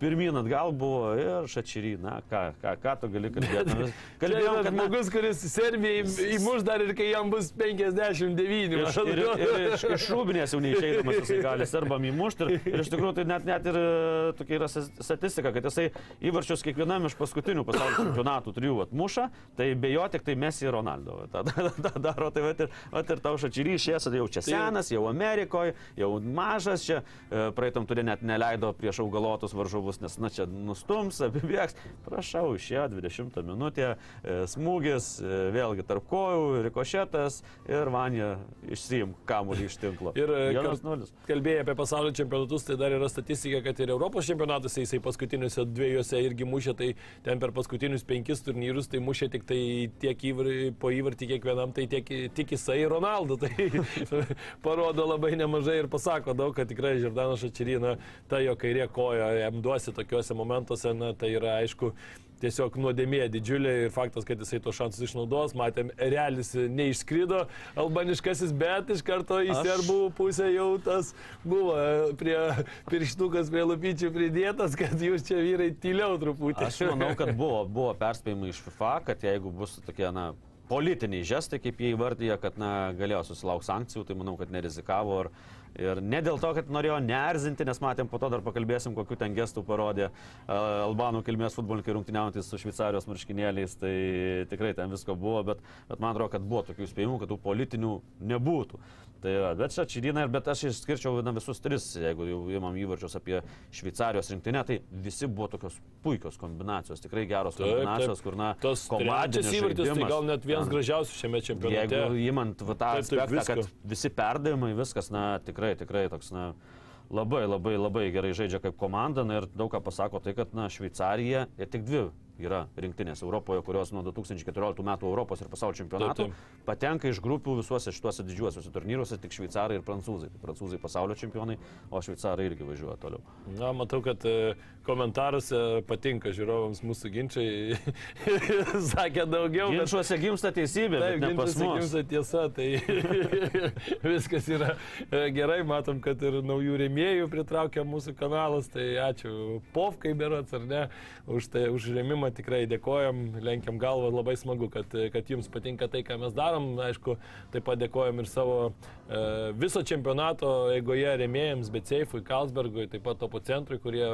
pirmyn atgal buvo ir šačyry. Na, ką, ką, ką tu gali kalbėti? *laughs* Kalbėjom, kad žmogus, kuris Serbijai įmuš dar ir kai jam bus 59. Iš, ir, ir iš, iš rūbinės jau neišeidamas jisai gali serbam įmušti. Ir, ir iš tikrųjų tai net, net ir e, tokia yra statistika, kad jisai įvarčius kiekvienam iš paskutinių pasaulio čempionatų trijų atmuša, tai be jo tik tai Messi ir Ronaldo. va, tą- tą- tą daro, tai vat ir, vat ir tau šačyrys šies, jau čia senas, jau Amerikoje, jau mažas, čia e, praeitam turė net neleido prieš augalotus varžovus, bus, nes na čia nustums, apibėgs. Prašau, išėjo 20 minutė, smūgis, e, vėlgi tarp kojų, rikošetas ir Vanija išsiim kamuolį iš tinklo. *laughs* ir e, kalbėjai apie pasaulio čempionatus, tai dar yra statistika, kad ir Europos čempionatuose jisai paskutiniuose dviejose irgi mušė, tai ten per paskutinius penkis turnyrus tai mušė tik tai tiek įvar, po įvartį kiekvienam, tai tiek, tik jisai Ronaldo. Tai *laughs* parodo labai nemažai ir pasako daug, kad tikrai Žirdanas Šačirina, ta jo kairė koja, M2 kreipiuosi tokiuose momentuose, na, tai yra aišku, tiesiog nuodėmė didžiulė ir faktas, kad jisai tos šansus išnaudos, matėm, realis neišskrido, albaniškasis, bet iš karto į Aš... serbų pusę jau tas buvo e, prie pirštukas, prie lupyčių pridėtas, kad jūs čia vyrai tyliau truputį. Aš manau, kad buvo, buvo perspėjimai iš FIFA, kad jeigu bus tokie, na, politiniai žestai, kaip jie įvardyja, kad na, galėjo susilaukti sankcijų, tai manau, kad nerizikavo ir ar ir ne dėl to, kad norėjo neerzinti, nes matėm, po to dar pakalbėsim, kokiu ten gestų parodė uh, albanų kilmės futbolininkai rungtyniaujantis su šveicarijos marškinėliais, tai tikrai ten visko buvo, bet, bet man atrodo, kad buvo tokių spėjimų, kad tų politinių nebūtų. Tai yra, bet čia Čirina, bet aš išskirčiau na, visus tris, jeigu jau imam įvarčius apie Šveicarijos rinktinę, tai visi buvo tokios puikios kombinacijos, tikrai geros Taip, kombinacijos, taip. kur, na, Tas komandinis įvartis, tai gal net vienas gražiausių šiame čempionate. Jeigu įmant tą Taip, taip, aspektą, kad visi perdavimai, viskas, na, tikrai, tikrai toks, na, labai, labai, labai gerai žaidžia kaip komanda na, ir daug ką pasako tai, kad, na, Šveicarija ir tik dvi yra rinktinės Europoje, kurios nuo 2014 metų Europos ir pasaulio čempionatų Taip, taip. patenka iš grupių visuose šituose didžiuosiuose turnyruose tik šveicarai ir prancūzai. Tai prancūzai pasaulio čempionai, o šveicarai irgi važiuoja toliau. Na, matau, kad e, komentaruose patinka žiūrovams mūsų ginčiai. *laughs* Sakė daugiau. bet- Ginčiuose gimsta teisybė, Taip, bet ginčiuose gimsta tiesa, tai *laughs* viskas yra e, gerai, matom, kad ir naujų rėmėjų pritraukia mūsų kanalas, tai ačiū Povkai berots ar ne, už, tai, už rėmimą tikrai dėkojam, lenkiam galvą, labai smagu, kad, kad jums patinka tai, ką mes darom, aišku, taip pat dėkojam ir savo e, viso čempionato eigoje rėmėjams, bet Seifui, Kalsbergui, taip pat Topo centrui, kurie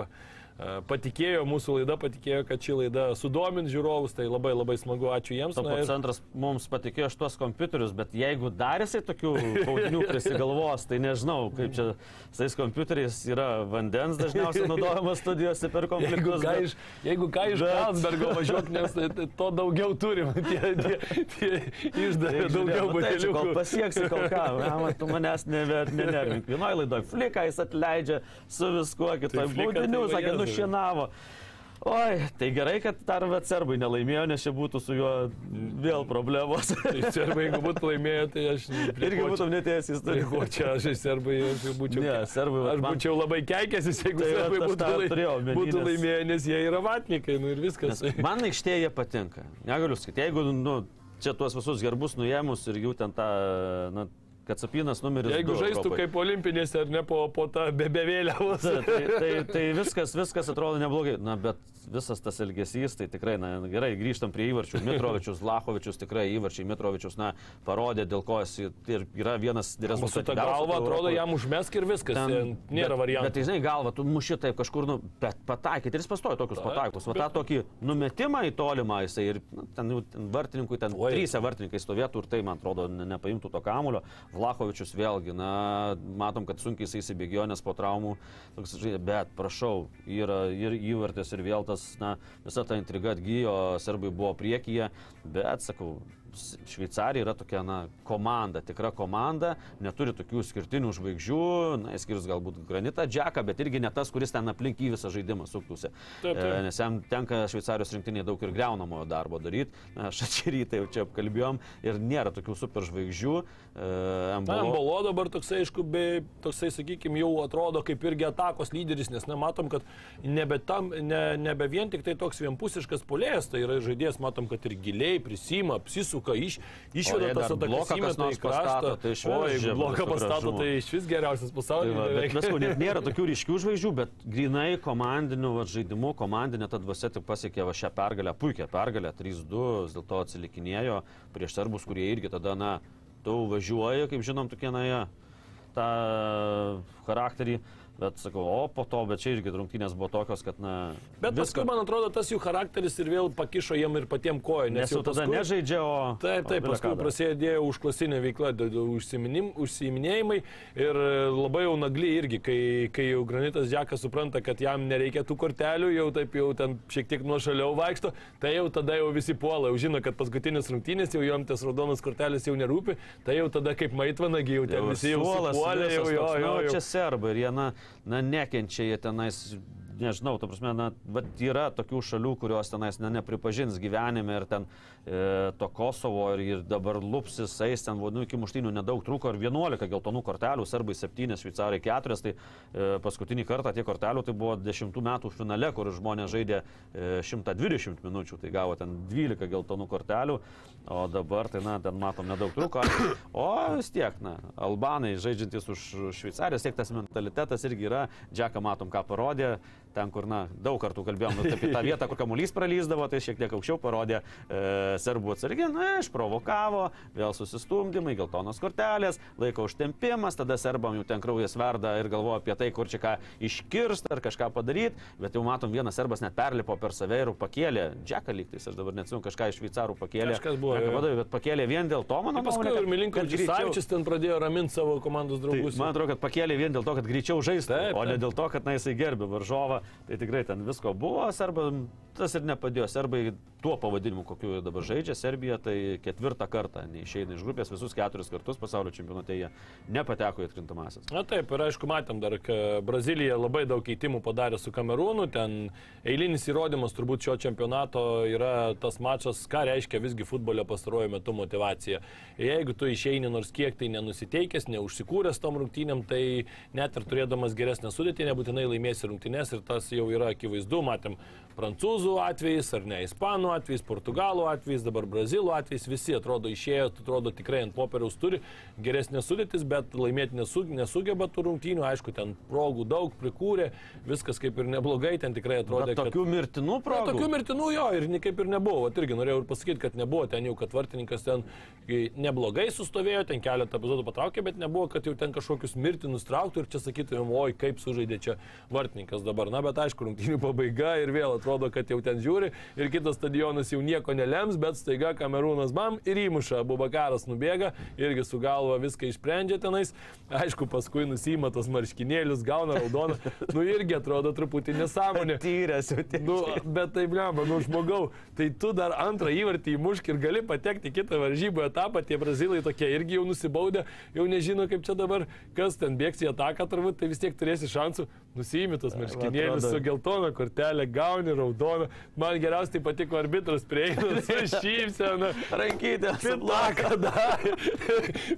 patikėjo, mūsų laida patikėjo, kad ši laida sudomins žiūrovus, tai labai labai smagu, ačiū jiems. Topo ir- centras mums patikėjo šitos kompiuterius, bet jeigu dar jisai tokių baudinių *laughs* prisigalvos, tai nežinau, kaip čia tais kompiuteriais yra vandens dažniausiai naudojamas studijose per Jeigu konfliktus. ką bet- jeigu ką iš Kalsbergo važiuok, nes tai- tai to daugiau turim. *laughs* Tie, tie, tie išdavė daugiau nu tai čia Kol buteliukų. pasieksi kol ką, na, tu manęs nebe- nenervink. Vienoje laidoje fliką jis atleidžia su viskuo, kitoje tai baudinių, va sakė, Jėzau. Nušienavo. Oi, tai gerai, kad dar vat serbai nelaimėjo, nes čia būtų su juo vėl problemos. Tai serbai, jeigu būtų laimėję, tai aš Irgi būtum į Tai ko čia aš į serbai aš jau būčiau. Ne, serbai, aš man- būčiau labai keikęsis, jeigu Tai serbai būtų, tą lai, turėjau omeny, būtų laimėję, nes jie yra vatnikai, nu ir viskas. Nes man aikštėje patinka. Negaliu sakyti, jeigu nu, čia tuos visus gerbus nuėmus ir jų ten tą, na, kad sapinas numeris. Jeigu žaistų Europoj. kaip olimpinėse ar ne po, po tą bebevėliavos. Ta- *laughs* Tai, tai, tai viskas, viskas atrodo neblogai. Na, bet visas tas elgesys, tai tikrai, na, gerai, grįžtam prie įvarčių. Mitrovičius, Lachovičius, tikrai įvarčiai. Mitrovičius, na, parodė, dėl ko jis ir yra vienas Su ta galva atrodo jam užmesk ir viskas. Ten, nėra bet, variantų. Bet, tai, žinai, galva, tu muši taip kažkur, nu, bet pataikyti ir jis pastoja tokius pataikus. Va bet- tą tokį numetimą į tolimą jisai ir nu, ten, ten vartininkui, ten Oi. trys vartininkai stovėtų ir tai, man atrodo, ne, nepaimtų to kamulio. Vlachovičius vėlgi, na, matom, kad sunkiai jisai įsibėgėjo, nes po traumų, toks, žinai, bet prašau, yra ir įvartis, ir vėl tas, na, visa ta intriga atgyjo, serbai buvo priekyje, bet, sakau, Šveicarija yra tokia, na, komanda, tikra komanda, neturi tokių skirtinių žvaigždžių, na, išskyrus galbūt Granitą Džeką, bet irgi ne tas, kuris ten aplink į visą žaidimą suktųsi. Taip, taip. E, Nes jam tenka Šveicarijos rinktinėje daug ir greunamojo darbo daryti. Šačerytą jau čia apkalbėjom ir nėra tokių super žvaigždžių. E, Na, Embolo- Mbolo dabar toksai, aišku, be, toksai, sakykime, jau atrodo kaip irgi atakos lyderis, nes nematom, kad nebe, tam, ne, nebe vien tik tai toks vienpusiškas polėjas, tai yra žaidėjas, matom, kad ir giliai prisima, apsisuka, iš, O išveda tas atakas, įmeta į kraštą. tai o, jeigu bloką pastato, tai iš vis geriausias Tai pasaulyje. va, bet mes net nėra *laughs* tokių ryškių žvaigždžių, bet grinai komandinių va, žaidimų, komandinė ta dvasia tik pasiekė va, šią pergalę, puikią pergalę, 3-2, vis dėlto atsilikinėjo prieš serbus, kurie irgi tada, na, tu važiuoji, kaip žinom, tokie, na, jie, tą charakterį, bet sakau, o po to, bet čia irgi rungtynės buvo tokios, kad, na, Bet paskui, man atrodo, tas jų charakteris ir vėl pakišo jiem ir patiem koją. nes jau tada paskui- nežaidžia, o... Taip, taip, o paskui prasidėjo užklasinė veikla, užsiiminėjimai ir e, labai jau nagli irgi, kai, kai jau Granitas Džekas supranta, kad jam nereikia tų kortelių, jau taip jau ten šiek tiek nuošaliau vaikšto, tai jau tada jau visi puola, jau žino, kad paskutinis rungtynės, jau jom tas raudonas kortelis jau nerūpi, tai jau tada kaip maitvanagiai jau ten Jau visi jau puolė, jau jo, jo, na, jo. Čia serbai ir jie, na, na nekenčia jie tenais. Nežinau, ta prasme, na, vat yra tokių šalių, kurios tenais na, nepripažins gyvenime ir ten e, to Kosovo ir, ir dabar lupsis, eis ten, nu, iki muštinių nedaug trūko ir 11 geltonų kortelių, serbai 7, šveicarai 4, tai e, paskutinį kartą tie kortelių tai buvo 10 metų finale, kur žmonės žaidė e, 120 minučių, tai gavo ten 12 geltonų kortelių, o dabar tai, na, ten matom nedaug trūko. O vis tiek, na, albanai žaidžiantis už Šveicariją, tiek tas mentalitetas irgi yra, Džeką matom, ką parodė, ten, kur, na, daug kartų kalbėjom nu, apie tą vietą, kur kamuolys pralyzdavo, tai šiek tiek aukščiau parodė e, serbų atsargiai, na, išprovokavo, vėl susistumdymai, geltonos kortelės, laiko užtempimas, tada serbam jau ten kraujas verda ir galvoja apie tai, kur čia ką iškirsti ar kažką padaryti, bet jau matom, vienas serbas net perlipo per save ir pakėlė, Džeką lygtais, aš dabar neatsimenu, kažką iš šveicarų pakėlė. Kažkas buvo, vadovė, bet pakėlė vien dėl to, mano Tai Paskui nuomone, ir Milinko Čisavičius ten pradėjo raminti savo komandos Tai, draugus. man atrodo, kad pakėlė vien dėl to, kad greičiau žaistų, o ne dėl to, kad na, jisai gerbė varžovą. Tai tikrai ten visko buvo, serbam tas ir nepadėjo. Serbai tuo pavadinimu, kokiu dabar žaidžia, Serbija tai ketvirtą kartą neišeina iš grupės, visus keturis kartus pasaulio čempionate jie nepateko į atkrintamasis. Na taip, ir aišku, matėm dar, kad Brazilija labai daug keitimų padarė su Kamerūnu, ten eilinis įrodymas turbūt šio čempionato yra tas mačas, ką reiškia visgi futbolio pastaruoju metu motivacija. Jeigu tu išeini nors kiek tai nenusiteikęs, neužsikūręs tom rungtynėm, tai net ir turėdamas geresnę sudėtį, nebūtinai laimėsi rungtynės ir tas jau yra akivaizdu, matėm prancūzų atvejais, ar ne, ispanų atvejais, portugalų atvejais, dabar brazilų atvejais, visi atrodo išėjo, atrodo tikrai ant popieriaus turi geresnės sudėtis, bet laimėti nesu, nesugeba tų rungtynių, aišku, ten progų daug prikūrė, viskas kaip ir neblogai, ten tikrai atrodė, Bet tokių mirtinų Na, progų. tokių mirtinų jo ir kaip ir nebuvo. Vat irgi norėjau ir pasakyti, kad nebuvo ten jau, kad vartininkas ten e, neblogai sustovėjo, ten keletą epizodų patraukė, bet nebuvo, kad jau ten kažkokius mirtinus trauktų ir čia sakytumėm, oi, kaip sužaidė čia vartininkas dabar. Na, bet aišku, rungtynių pabaiga ir vėl atrodo, kad jau ten žiūri ir kitas stadionas jau nieko nelems, bet staiga kamerūnas bam ir įmuša, Bubakaras nubėga, irgi su galva viską išsprendžia tenais. Aišku, paskui nusima tos marškinėlius, gauna raudoną. Nu irgi atrodo truputį nesąmonė. Tiek. Nu, bet taip, blemba, nu žmogau, tai tu dar antrą įvartį įmušk ir gali patekti į kitą varžybų etapą, tie brazilai tokie irgi jau nusibaudė, jau nežino, kaip čia dabar, kas ten bėgs į ataką, turbūt tai vis tiek turėsi šansų, nusijimi tos marškinėlius su geltona kortelė, gauni raudoną. Man geriausiai patiko arbitras prieina su *laughs* šypsena. Rankytė. Pitaką *laughs* darė,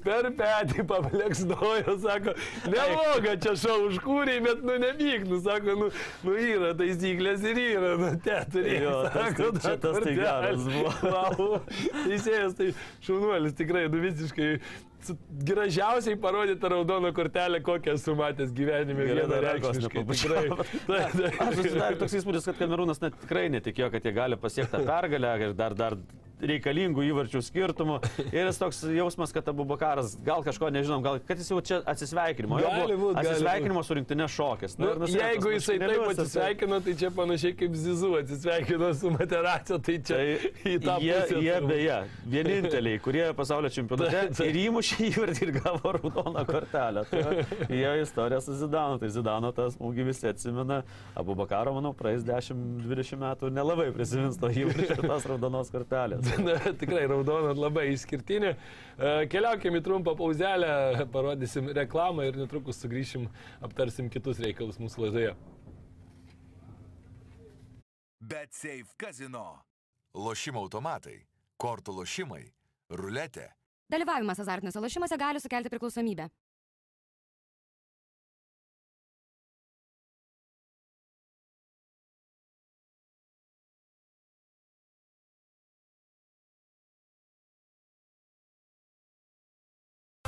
per petį papleksnojo, sako, nemoga čia šau užkūrė, bet nu nevyk, nu sako, nu, nu yra taisyklės ir yra, nu te turėjo. Jo, tas tai- čia tas tai geras buvo. *laughs* Teisėjas tai šaunuolis tikrai, nu visiškai gražiausiai parodyta raudoną kortelę, kokią esu matęs gyvenime. Vienareikšmiškai, rankos tikrai. Taip, taip. *laughs* Aš susidarė toks įspūdis, kad Kamerūnas net tikrai netikėjo, kad jie gali pasiekti tą pergalę ir dar, dar reikalingų įvarčių skirtumų. Ir jis toks jausmas, kad Abu Bakaras gal kažko nežinom, gal kad jis jau čia atsisveikinimo. Gali būt, gali Atsisveikinimo su rinktinė šokis. Nu, nusirenka jeigu jisai taip atsisveikino, tai čia panašiai kaip Zizu atsisveikino su Materacio, tai čia Tai į tą jie, pusę. jie beje, vieninteliai, kurie pasaulio čempionate *laughs* taip. ir įmušė įvartį ir gavo raudoną kortelę. Tai jie istorija su Zidanu, tai Zidano tas smūgį visi atsimena, Abu Bakaro, manau, praeis 10-20 metų nelabai prisimins to įvarčio ir tos raudonos kortelės. *laughs* Na, tikrai raudona labai išskirtinė. E, Keliaukime į trumpą pauzelę, parodysim reklamą ir netrukus sugrįšim, aptarsim kitus reikalus mūsų laidoje. Bet Safe Casino. Lošimo automatai, kortų lošimai, ruletė. Dalyvavimas azartiniuose lošimuose gali sukelti priklausomybę.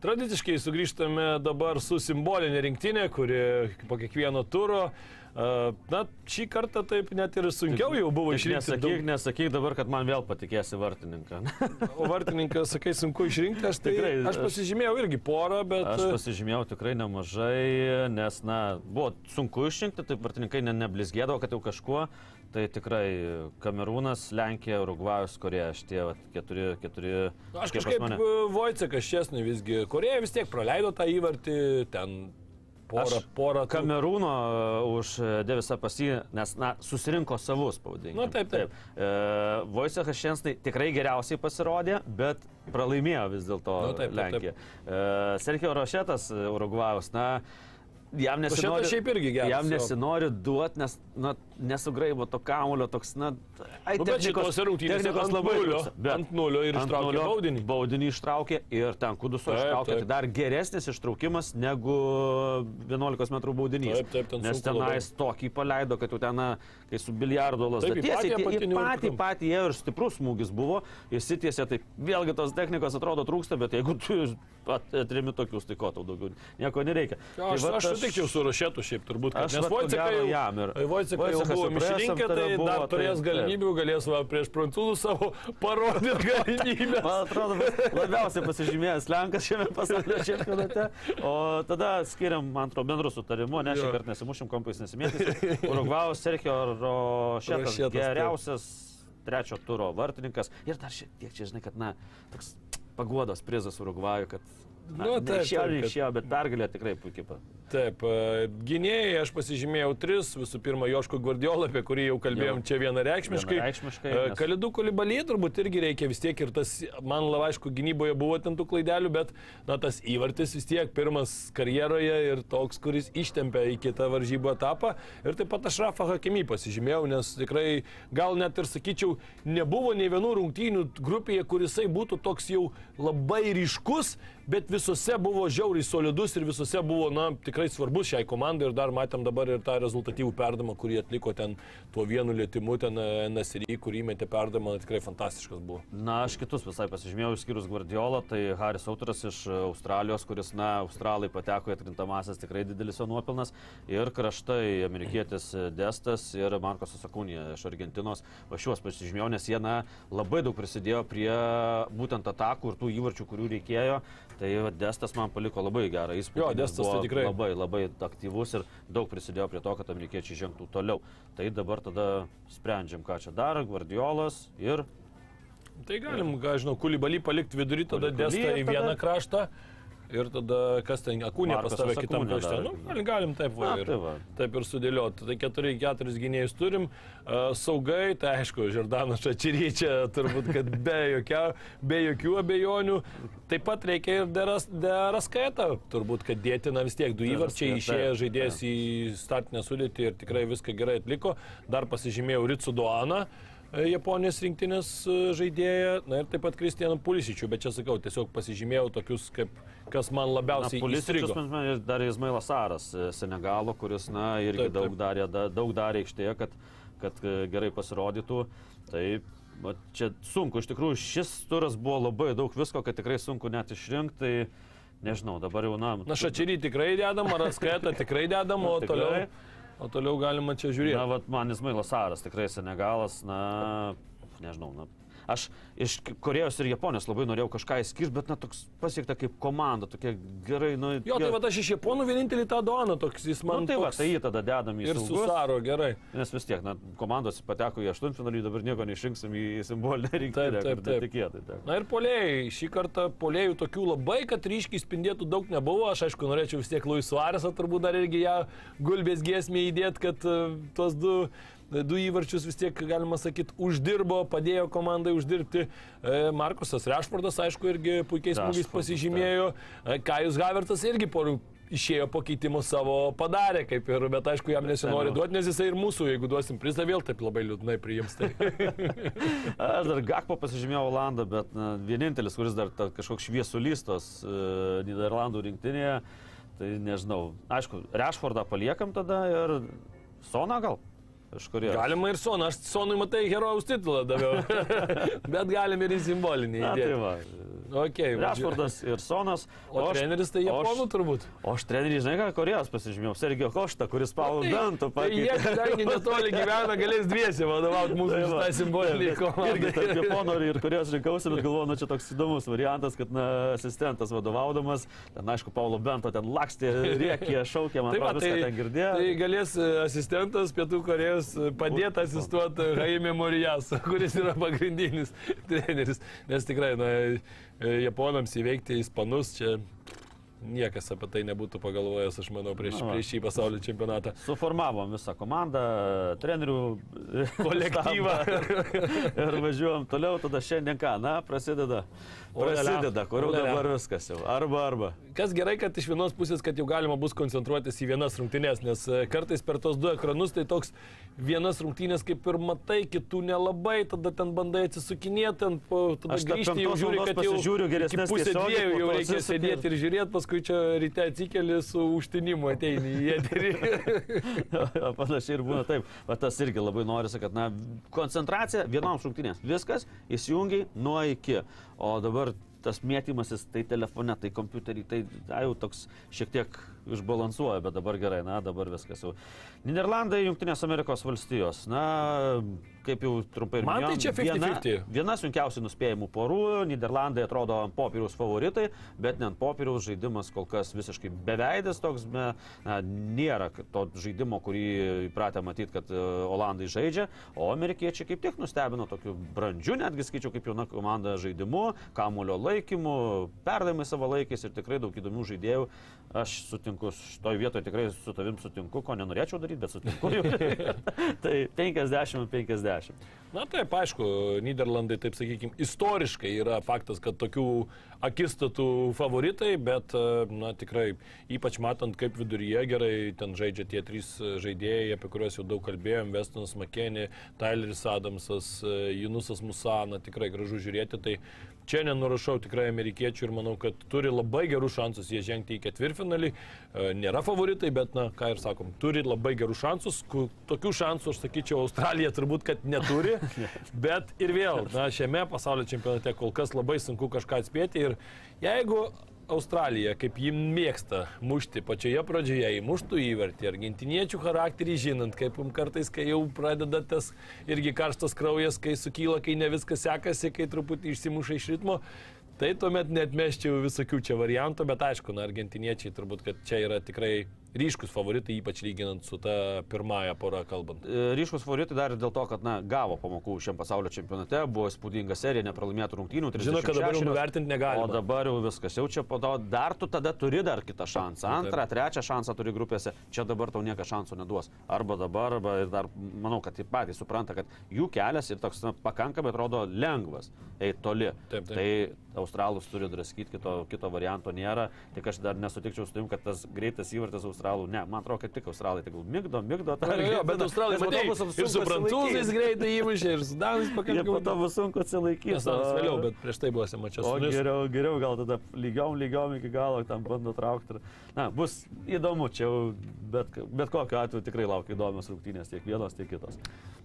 Tradiciškai sugrįžtame dabar su simbolinė rinktinė, kuri po kiekvieno turo. E, Na, šį kartą taip net ir sunkiau jau buvo išrinkti. Nesakyk, nesakyk dabar, kad man vėl patikėsi vartininką. *laughs* O vartininkas, sakai, sunku išrinkti, aš tai Tikrai, aš pasižymėjau irgi porą, bet... Aš pasižymėjau tikrai nemažai, nes, na, buvo sunku išrinkti, taip vartininkai ne, neblizgėdavo, kad jau kažkuo. Tai tikrai Kamerūnas, Lenkija, Urugvajus, Korėja, šitie vat, keturi, keturi. Aš kažkaip mane. Vojcekas Česnai visgi, Korėja vis tiek praleido tą įvartį, ten porą, porą. tų- Kamerūno uh, už Devisą pasį, nes, na, susirinko savus, pavadinkime. Nu, taip, taip. E, Vojcekas Šensnai tikrai geriausiai pasirodė, bet pralaimėjo vis dėlto taip, taip, taip. Lenkija. E, Sergio Rošetas, Urugvajus, na, jam Rošetas nesinori, šiaip irgi geras, jam nesinori duoti, nes, na, nesugraibo to kamulio toks, na, ai, Nu, bet šitose rungtynėse technikos ant labai nulio. Bet ant nulio ir ištraukė nulio baudinį. Baudinį ištraukė ir ten kuduso ištraukė. taip. Tai dar geresnis ištraukimas negu 11 m baudinys. Taip, taip, ten Nes tenais tokį paleido, kad jau ten, na, kai su biliardo patį tiesiai, į apatinių ir patį, krum. patį ėjo ir stiprus smūgis buvo, įsitiesė, tai vėlgi tos technikos atrodo trūksta, bet jeigu tu at- atremi tokius, tai ko tau daugiau nieko nereikia. Jo, Aš, tai vat aš sutikčiau su Rošetu šiaip turbūt, kad nes gero jau, jam ir- Vojceka jau buvo aptarė tai buvo, dar turės tai- galimybių, galės va, prieš prancūzų savo parodyti *laughs* galimybę. Man atrodo, labiausiai pasižymėjęs Lenkas šiame pasaulio čempionate. O tada skiriam, man atrodo, bendrų sutarimų, ne šį kartą nesimušim, kampais nesimėtysim. Urugvaus Sergio Rošetas Rošetas, taip. geriausias trečio turo vartininkas. Ir dar šiek tiek čia, žinai, kad, na, toks paguodos prizas Urugvajui, kad... Na, Nu, taip, taip, kad- neišėjo, bet pergalė tikrai puikiai. Taip, e, gynėjai aš pasižymėjau tris. Visų pirma, Joško Guardiola, apie kurį jau kalbėjom Jau. čia vienareikšmiškai. Vienareikšmiškai, E, nes- Kalidų kolibalį turbūt irgi reikia vis tiek ir tas, man labai aišku, gynyboje buvo ten tų klaidelių, bet na, tas įvartis vis tiek pirmas karjeroje ir toks, kuris ištempė į kitą varžybų etapą. Ir taip pat aš Rafa Hakimi pasižymėjau, nes tikrai gal net ir sakyčiau, nebuvo nei vienų rungtynių grupėje, kurisai būtų toks jau labai ryškus, bet visose buvo žiauriai solidus ir visose buvo, na, tikrai svarbus šiai komandai ir dar matėm dabar ir tą rezultatyvų perdamą, kurį atliko ten tuo vienu lėtimu, ten e, NSRI, kurį metė perdamą, tikrai fantastiškas buvo. Na, aš kitus visai pasižymėjau, išskyrus Guardiolą, tai Haris Autoras iš e, Australijos, kuris, na, Australai pateko į atkrintamasis, tikrai didelis jo nuopilnas. Ir kraštai amerikietis e, Destas ir Markos Sakūnė iš Argentinos. Va šiuos pasižymėjau, nes jie, na, labai daug prisidėjo prie būtent atakų ir tų įvarčių, kurių reikėjo. Tai Destas man paliko labai gerą įspūdį. Jo, Destas tai tikrai. Labai, labai aktyvus ir daug prisidėjo prie to, kad amerikiečiai žengtų toliau. Tai dabar tada sprendžiam, ką čia dar, Guardiolas ir Tai galim, ką žinau, kulibalį palikti vidury, tada destą į tada- vieną kraštą. Ir tada kas ten, akūnė pas tave kitam krašte. Nu, galim, taip, va, Na, ir, tai va. taip ir sudėlioti. Tai keturi, keturis gynėjus turim. Uh, saugai, tai aišku, Žordanas Čačiryčia turbūt, kad be, jokia, be jokių abejonių. Taip pat reikia ir deras, deraskaitą, turbūt, kad dėtina vis tiek du įvarčiai, išėjo žaidėjas į startinę sudėtį ir tikrai viską gerai atliko. Dar pasižymėjau Ritsu Doaną. e, Japonijos rinktinės e, žaidėją, na ir taip pat Kristijaną Pulisičių, bet čia sakau, tiesiog pasižymėjau tokius, kaip, kas man labiausiai įstrigo. dar Izmailas Aras, e, Senegalo, kuris, na, irgi Taip, taip, daug, darė, da, daug darė aikštėje, kad, kad e, gerai pasirodytų. Tai va, čia sunku, iš tikrųjų šis turas buvo labai daug visko, kad tikrai sunku net išrinkti. Tai, nežinau, dabar jau, na, Na, Šačerį tikrai dedam, ar atskaitą tikrai dedam, o *laughs* Tikrai. toliau, o toliau galima čia žiūrėti. Na, vat, man Izmailas Aras tikrai Senegalas, na, nežinau, na, Aš iš Korejos ir Japonijos labai norėjau kažką įskirti, bet na toks pasiekta kaip komanda, tokia gerai, nu... Jo, tai va aš iš Japonų vienintelį tą Doną toks, jis man... Nu, tai va, tai jį tada dedam į Ir saugus. susaro, gerai. Nes vis tiek, na, komandos pateko į aštuntfinalį, dabar nieko neišrinksim į simbolinę rinktinę. Taip, taip, taip. netikėtai, taip. Na ir polėjai, šį kartą polėjų tokių labai, kad ryškiai spindėtų daug nebuvo. Aš aišku, norėčiau vis tiek Luis Suarezą turbūt dar irgi ją gulbės giesmė įdėti, kad e, tuos du du įvarčius vis tiek, galima sakyti, uždirbo, padėjo komandai uždirbti. E, Markusas Rešfordas, aišku, irgi puikiais smūgiais pasižymėjo. E, Kajus Havertas irgi porų išėjo pakeitimus savo padarė, kaip ir, bet aišku, jam nesinori duoti, nes jisai ir mūsų, jeigu duosim prizą, vėl taip labai liūdnai priims. Tai. *laughs* Aš dar Gakpo pasižymėjau Olandą, bet na, vienintelis, kuris dar ta, kažkoks šviesulys tos uh, Niderlandų rinktinėje, tai nežinau. Aišku, Rešfordą paliekam tada ir Soną gal? Korejos. Galima ir Soną, aš Sonui matai herojaus titulą daviau, *laughs* bet galim ir į simbolinį Na, tai va. Okay, va, Rešfordas ir Sonas. O, o treneris tai Japonų turbūt. O aš trenerį, žinai, ką Korejos pasižymėjau, Sergio Koštą, kuris Paulo Dantų Tai jie, pakeitė. kadangi netoli gyvena, galės dviesi vadovauti mūsų Tai va. šitai simboliniai Irgi tarp. Japonų ir Korejos rinkausi, bet galvoju, nu čia toks įdomus variantas, kad na, asistentas vadovaudamas, ten aišku, Paulo Bento ten lakstė, rėkė, šaukė, man Tai, atrodo, tai, viską ten girdėjo. tai galės e, asistentas Pietų Korejos e, padėti asistuoti Jaime Morijas, kuris yra pagrindinis treneris. Nes tikrai, na, japonams įveikti ispanus čia niekas apie tai nebūtų pagalvojęs, aš manau, prieš, Na prieš šį pasaulio čempionatą. Suformavom visą komandą, trenerių *laughs* Kolektyvą. *laughs* ir važiuojam toliau, tada šiandien ką, na, prasideda. Prasideda, kur jau dabar viskas jau. Arba, arba. Kas gerai, kad iš vienos pusės, kad jau galima bus koncentruotis į vienas rungtynės, nes e, kartais per tos du ekranus tai toks vienas rungtynės kaip ir matai, kitų nelabai, tada ten bandai atsisukinėti, ten po, tada Aš grįžti jau žiūri, kad jau pasižiūriu iki geresnes pusė dviejų jau reikia sėdėti ir žiūrėti, paskui čia ryte atsikeli su užtinimu ateini į. Jo, *laughs* Panašiai ir būna taip. Va tas irgi labai norisi, kad, na, koncentracija vienoms rungtynėms. Viskas įsijungiai nuo iki. O dabar tas mėtymasis, tai telefone, tai kompiuterį, tai ai, jau toks šiek tiek išbalansuoja, bet dabar gerai, na, dabar viskas jau. Niderlandai, Junktinės Amerikos valstijos. Na, kaip jau trumpai ir Man tai čia 50-50. Viena, viena sunkiausiai nuspėjimų porų. Niderlandai atrodo ant popieriaus favoritai, bet ne ant popieriaus žaidimas kol kas visiškai beveidės toks, be, na, nėra to žaidimo, kurį įpratę matyti, kad e, Olandai žaidžia, o amerikiečiai kaip tik nustebino tokiu brandžiu, netgi skaičiau kaip jauna komanda žaidimu, kamulio laikymu, perdavimai savo laikais ir tikrai daug įdomių žaidėjų. Aš sutinku, šitoje vietoje tikrai su tavim sutinku, ko nenorėčiau daryti, bet sutinku. *laughs* tai 50-50. Na taip, aišku, Niderlandai, taip sakykime, istoriškai yra faktas, kad tokių akistatų favoritai, bet, e, na tikrai, ypač matant, kaip viduryje gerai ten žaidžia tie trys žaidėjai, apie kuriuos jau daug kalbėjom, Vestonas Makenė, Tyleris Adamsas, e, Junusas Musana, tikrai gražu žiūrėti, tai čia nenurašau tikrai amerikiečių ir manau, kad turi labai gerus šansus jie žengti į ketvirtfinalį. E, Nėra favoritai, bet, na, ką ir sakom, turi labai gerus šansus. Tokių šansų, aš sakyčiau, Australija turbūt, kad neturi. *laughs* Bet ir vėl, na, šiame pasaulio čempionate kol kas labai sunku kažką atspėti. Ir jeigu Australija, kaip ji mėgsta mušti pačioje pradžioje, įmuštų įvartį, argentiniečių charakterį žinant, kaip jum kartais, kai jau pradeda tas irgi karštas kraujas, kai sukyla, kai ne viskas sekasi, kai truputį išsimuša iš ritmo, tai tuomet net meščiau visokių čia variantų, bet aišku, na, argentiniečiai turbūt, kad čia yra tikrai ryškus favoritai, ypač lyginant su ta pirmąją porą kalbant. E, Ryškus favoritai dar ir dėl to, kad na, gavo pamokų šiam pasaulio čempionate, buvo įspūdinga serija, nepralaimėtų rungtynių. Žinau, kad dabar jau 36. nuvertinti negalima. O dabar jau viskas, jau čia to dar tu tada turi dar kitą šansą. Antrą, trečią šansą turi grupėse, čia dabar tau niekas šansų neduos. Arba dabar, arba ir dar manau, kad taip patys supranta, kad jų kelias ir toks na, pakankamai atrodo lengvas, eiti toli. Taip, taip. Tai australus turi draskyti, kito, kito varianto nėra. Tik aš dar nesutikčiau su tim, kad tas greitas įvartis australų, ne, man atrodo, kad tik australai, tik migdo, migdo. tą Jo, jo, bet Australai, matai, ir su prancūzais greitai įmušė, ir su danais *laughs* Jie po to pakankamai. bus sunku atsilaikyti. Nes Danas vėliau, bet prieš tai buvo semačias. O geriau, geriau gal tada lygiom, lygiom iki galo tam bando traukti. ir- Na, bus įdomu, čia jau bet, bet kokiu atveju tikrai laukia įdomios rungtynės, tiek vienos, tiek kitos.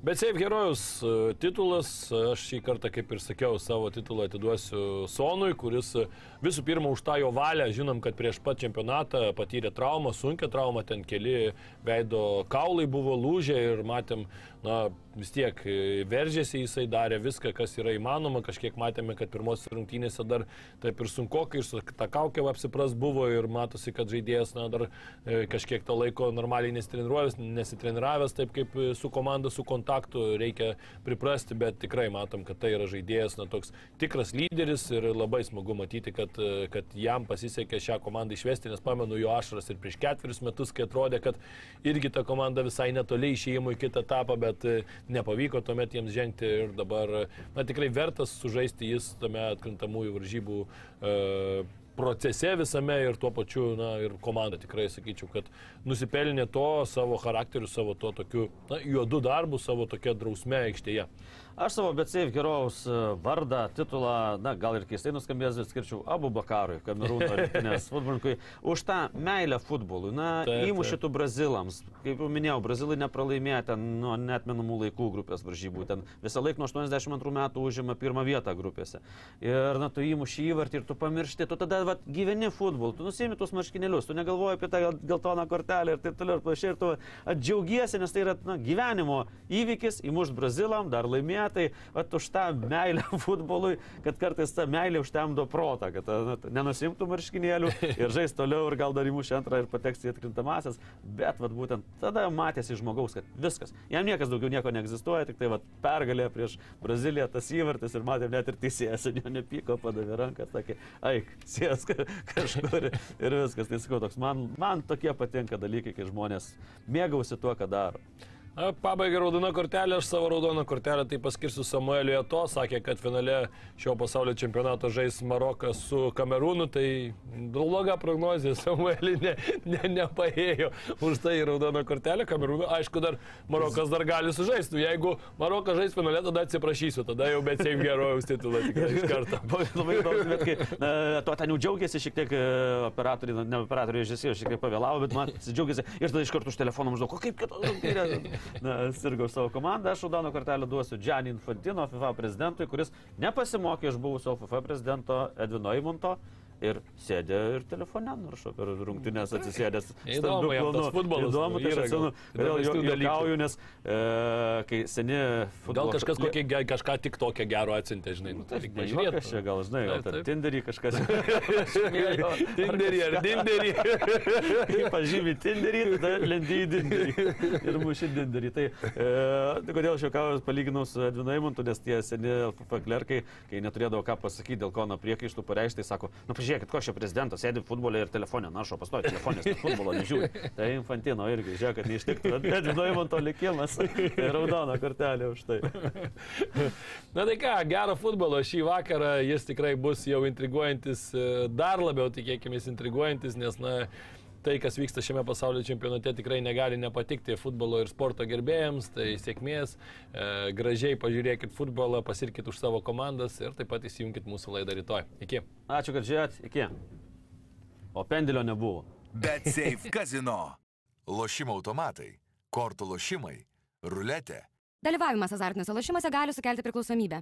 Bet šiaip herojus e, titulas, aš šį kartą, kaip ir sakiau, savo titulą atiduosiu Sonui, kuris e, visų pirma už tą jo valią, žinom, kad prieš pat čempionatą patyrė traumą, sunkia traumą, ten keli veido kaulai buvo lūžę ir matėm, na, vis tiek e, veržėsi, jisai darė viską, kas yra įmanoma, kažkiek matėme, kad pirmos rungtynėse dar taip ir sunku, ir su tą kaukę apsipras buvo ir matosi, kad žaidėjas na, dar e, kažkiek to laiko normaliai nesitreniruojęs, nesitreniravęs taip kaip e, su komanda, su kontaktu, reikia priprasti, bet tikrai matom, kad tai yra žaidėjas, na, toks tikras lyderis ir labai smagu matyti, kad, kad jam pasisekė šią komandą išvesti, nes pamenu jo ašaras ir prieš ketverius metus, kai atrodė, kad irgi ta komanda visai netoli išėjimo į kitą etapą, bet nepavyko tuomet jiems žengti ir dabar, na, tikrai vertas sužaisti jis tame atkrintamųjų varžybų e, procese visame ir tuo pačiu, na, ir komanda tikrai sakyčiau, kad nusipelnė to savo charakteriu, savo to tokiu, na, juodu darbu, savo tokia drausme aikštėje. Aš savo BCF herojaus e, vardą, titulą, na gal ir keistai nuskambės, bet skirčiau Abu Bakarui, Kamerūno *laughs* rinktinės futbolininkui, už tą meilę futbolui. Na, Taip, įmušė tų brazilams. Kaip jau minėjau, brazilai nepralaimėjo ten nuo netmenamų laikų grupės varžybų. Ten visą laiką nuo 82 metų užima pirmą vietą grupėse. Ir, na, tu įmuši įvartį ir tu pamiršti, tu tada vat, gyveni futbolu, tu nusimi tuos marškinėlius, tu negalvoji apie tą geltoną kortelę ir taip toliau ir panašiai. Ir tu atdžiaugiesi, nes tai yra na, gyvenimo įvykis, įmušt brazilam, dar laimėti tai vat, už tą meilę *laughs* futbolui, kad kartais ta meilė užtemdo protą, kad na, nenusimtų marškinėlių *laughs* ir žais toliau ir gal dar įmuš antrą ir pateks į atkrintamasias, bet vat, būtent tada matėsi žmogaus, kad viskas, jam niekas daugiau nieko neegzistuoja, tik tai vat, pergalė prieš Braziliją tas įvartis ir matėm net ir teisėjas, jo nepyko, padavė ranką, sakė, eik, sės *laughs* kažkur. Ir viskas, tai sakau, toks man, man tokie patinka dalykai, kai žmonės mėgausi tuo, ką daro. Pabaigai raudona kortelė, aš savo raudoną kortelę tai paskirsiu Samueliu Eto, sakė, kad finale šio pasaulio čempionato žais Marokas su Kamerūnu, tai bloga prognozija, Samueliui ne, ne, nepaėjo už tai raudoną kortelę Kamerūnu, aišku, dar Marokas dar gali sužaisti, jeigu Marokas žais finale, tada atsiprašysiu, tada jau bet seim gerojaus titulą tikrai iš karto. Labai įdomu, bet kai tuo ten jau džiaugiasi šiek tiek e, operatoriai, ne operatoriai, režisierius šiek tiek pavėlavo, bet man džiaugiasi ir tada iš karto už telefoną maždaug, o kaip kitos Na, sirgau savo komandą, aš raudoną kortelę duosiu Gianni Infantino, FIFA prezidentui, kuris nepasimokė iš buvusio FIFA prezidento Edvino Imunto. Ir sėdė ir telefone naršo per rungtynės atsisėdęs. Įdomu tas futbolas, Įdomu, tai aš atsimenu, dalykų. juokauju, nes e, kai seni futbolo... Gal kažkas kokį, kažką tik tokią gerą atsintė, žinai, nu, tai Taip, reikia nežiūrėk, čia gal, žinai, gal ten. Tinderį kažkas. *laughs* Tinderį ar dinderį. *laughs* Kai pažymi Tinderį, tada lendi į Dinderį *laughs* ir muši Dinderį. Tai e, tai kodėl aš juokauju palyginau su Edvinu Eimontu, nes tie seni LFF klerkai, kai neturėdavo ką pasakyti, dėl ko nuo priekaištų pareikšti, tai sako, nu pažiūrėkit, ko čia prezidentas sėdi futbole ir telefonė, naršo pastoja telefonės, futbolo nežiūri. *laughs* Tai Infantino irgi, žiūrėk, kad neištiktų Edvino Eimonto likimas. *laughs* Tai raudona kortelė už tai. *laughs* Na tai ką, gero futbolo šį vakarą, jis tikrai bus jau intriguojantis, e, dar labiau tikėkime intriguojantis, nes, na, tai, kas vyksta šiame pasaulio čempionate, tikrai negali nepatikti futbolo ir sporto gerbėjams. Tai sėkmės, e, gražiai pažiūrėkit futbolą, pasirkit už savo komandas ir taip pat įsijunkit mūsų laidą rytoj. Iki. Ačiū, kad žiūrėt, iki. O pendelio nebuvo. Bet Safe Casino. Lošimo automatai, kortų lošimai, ruletė. Dalyvavimas azartiniuose lošimuose gali sukelti priklausomybę.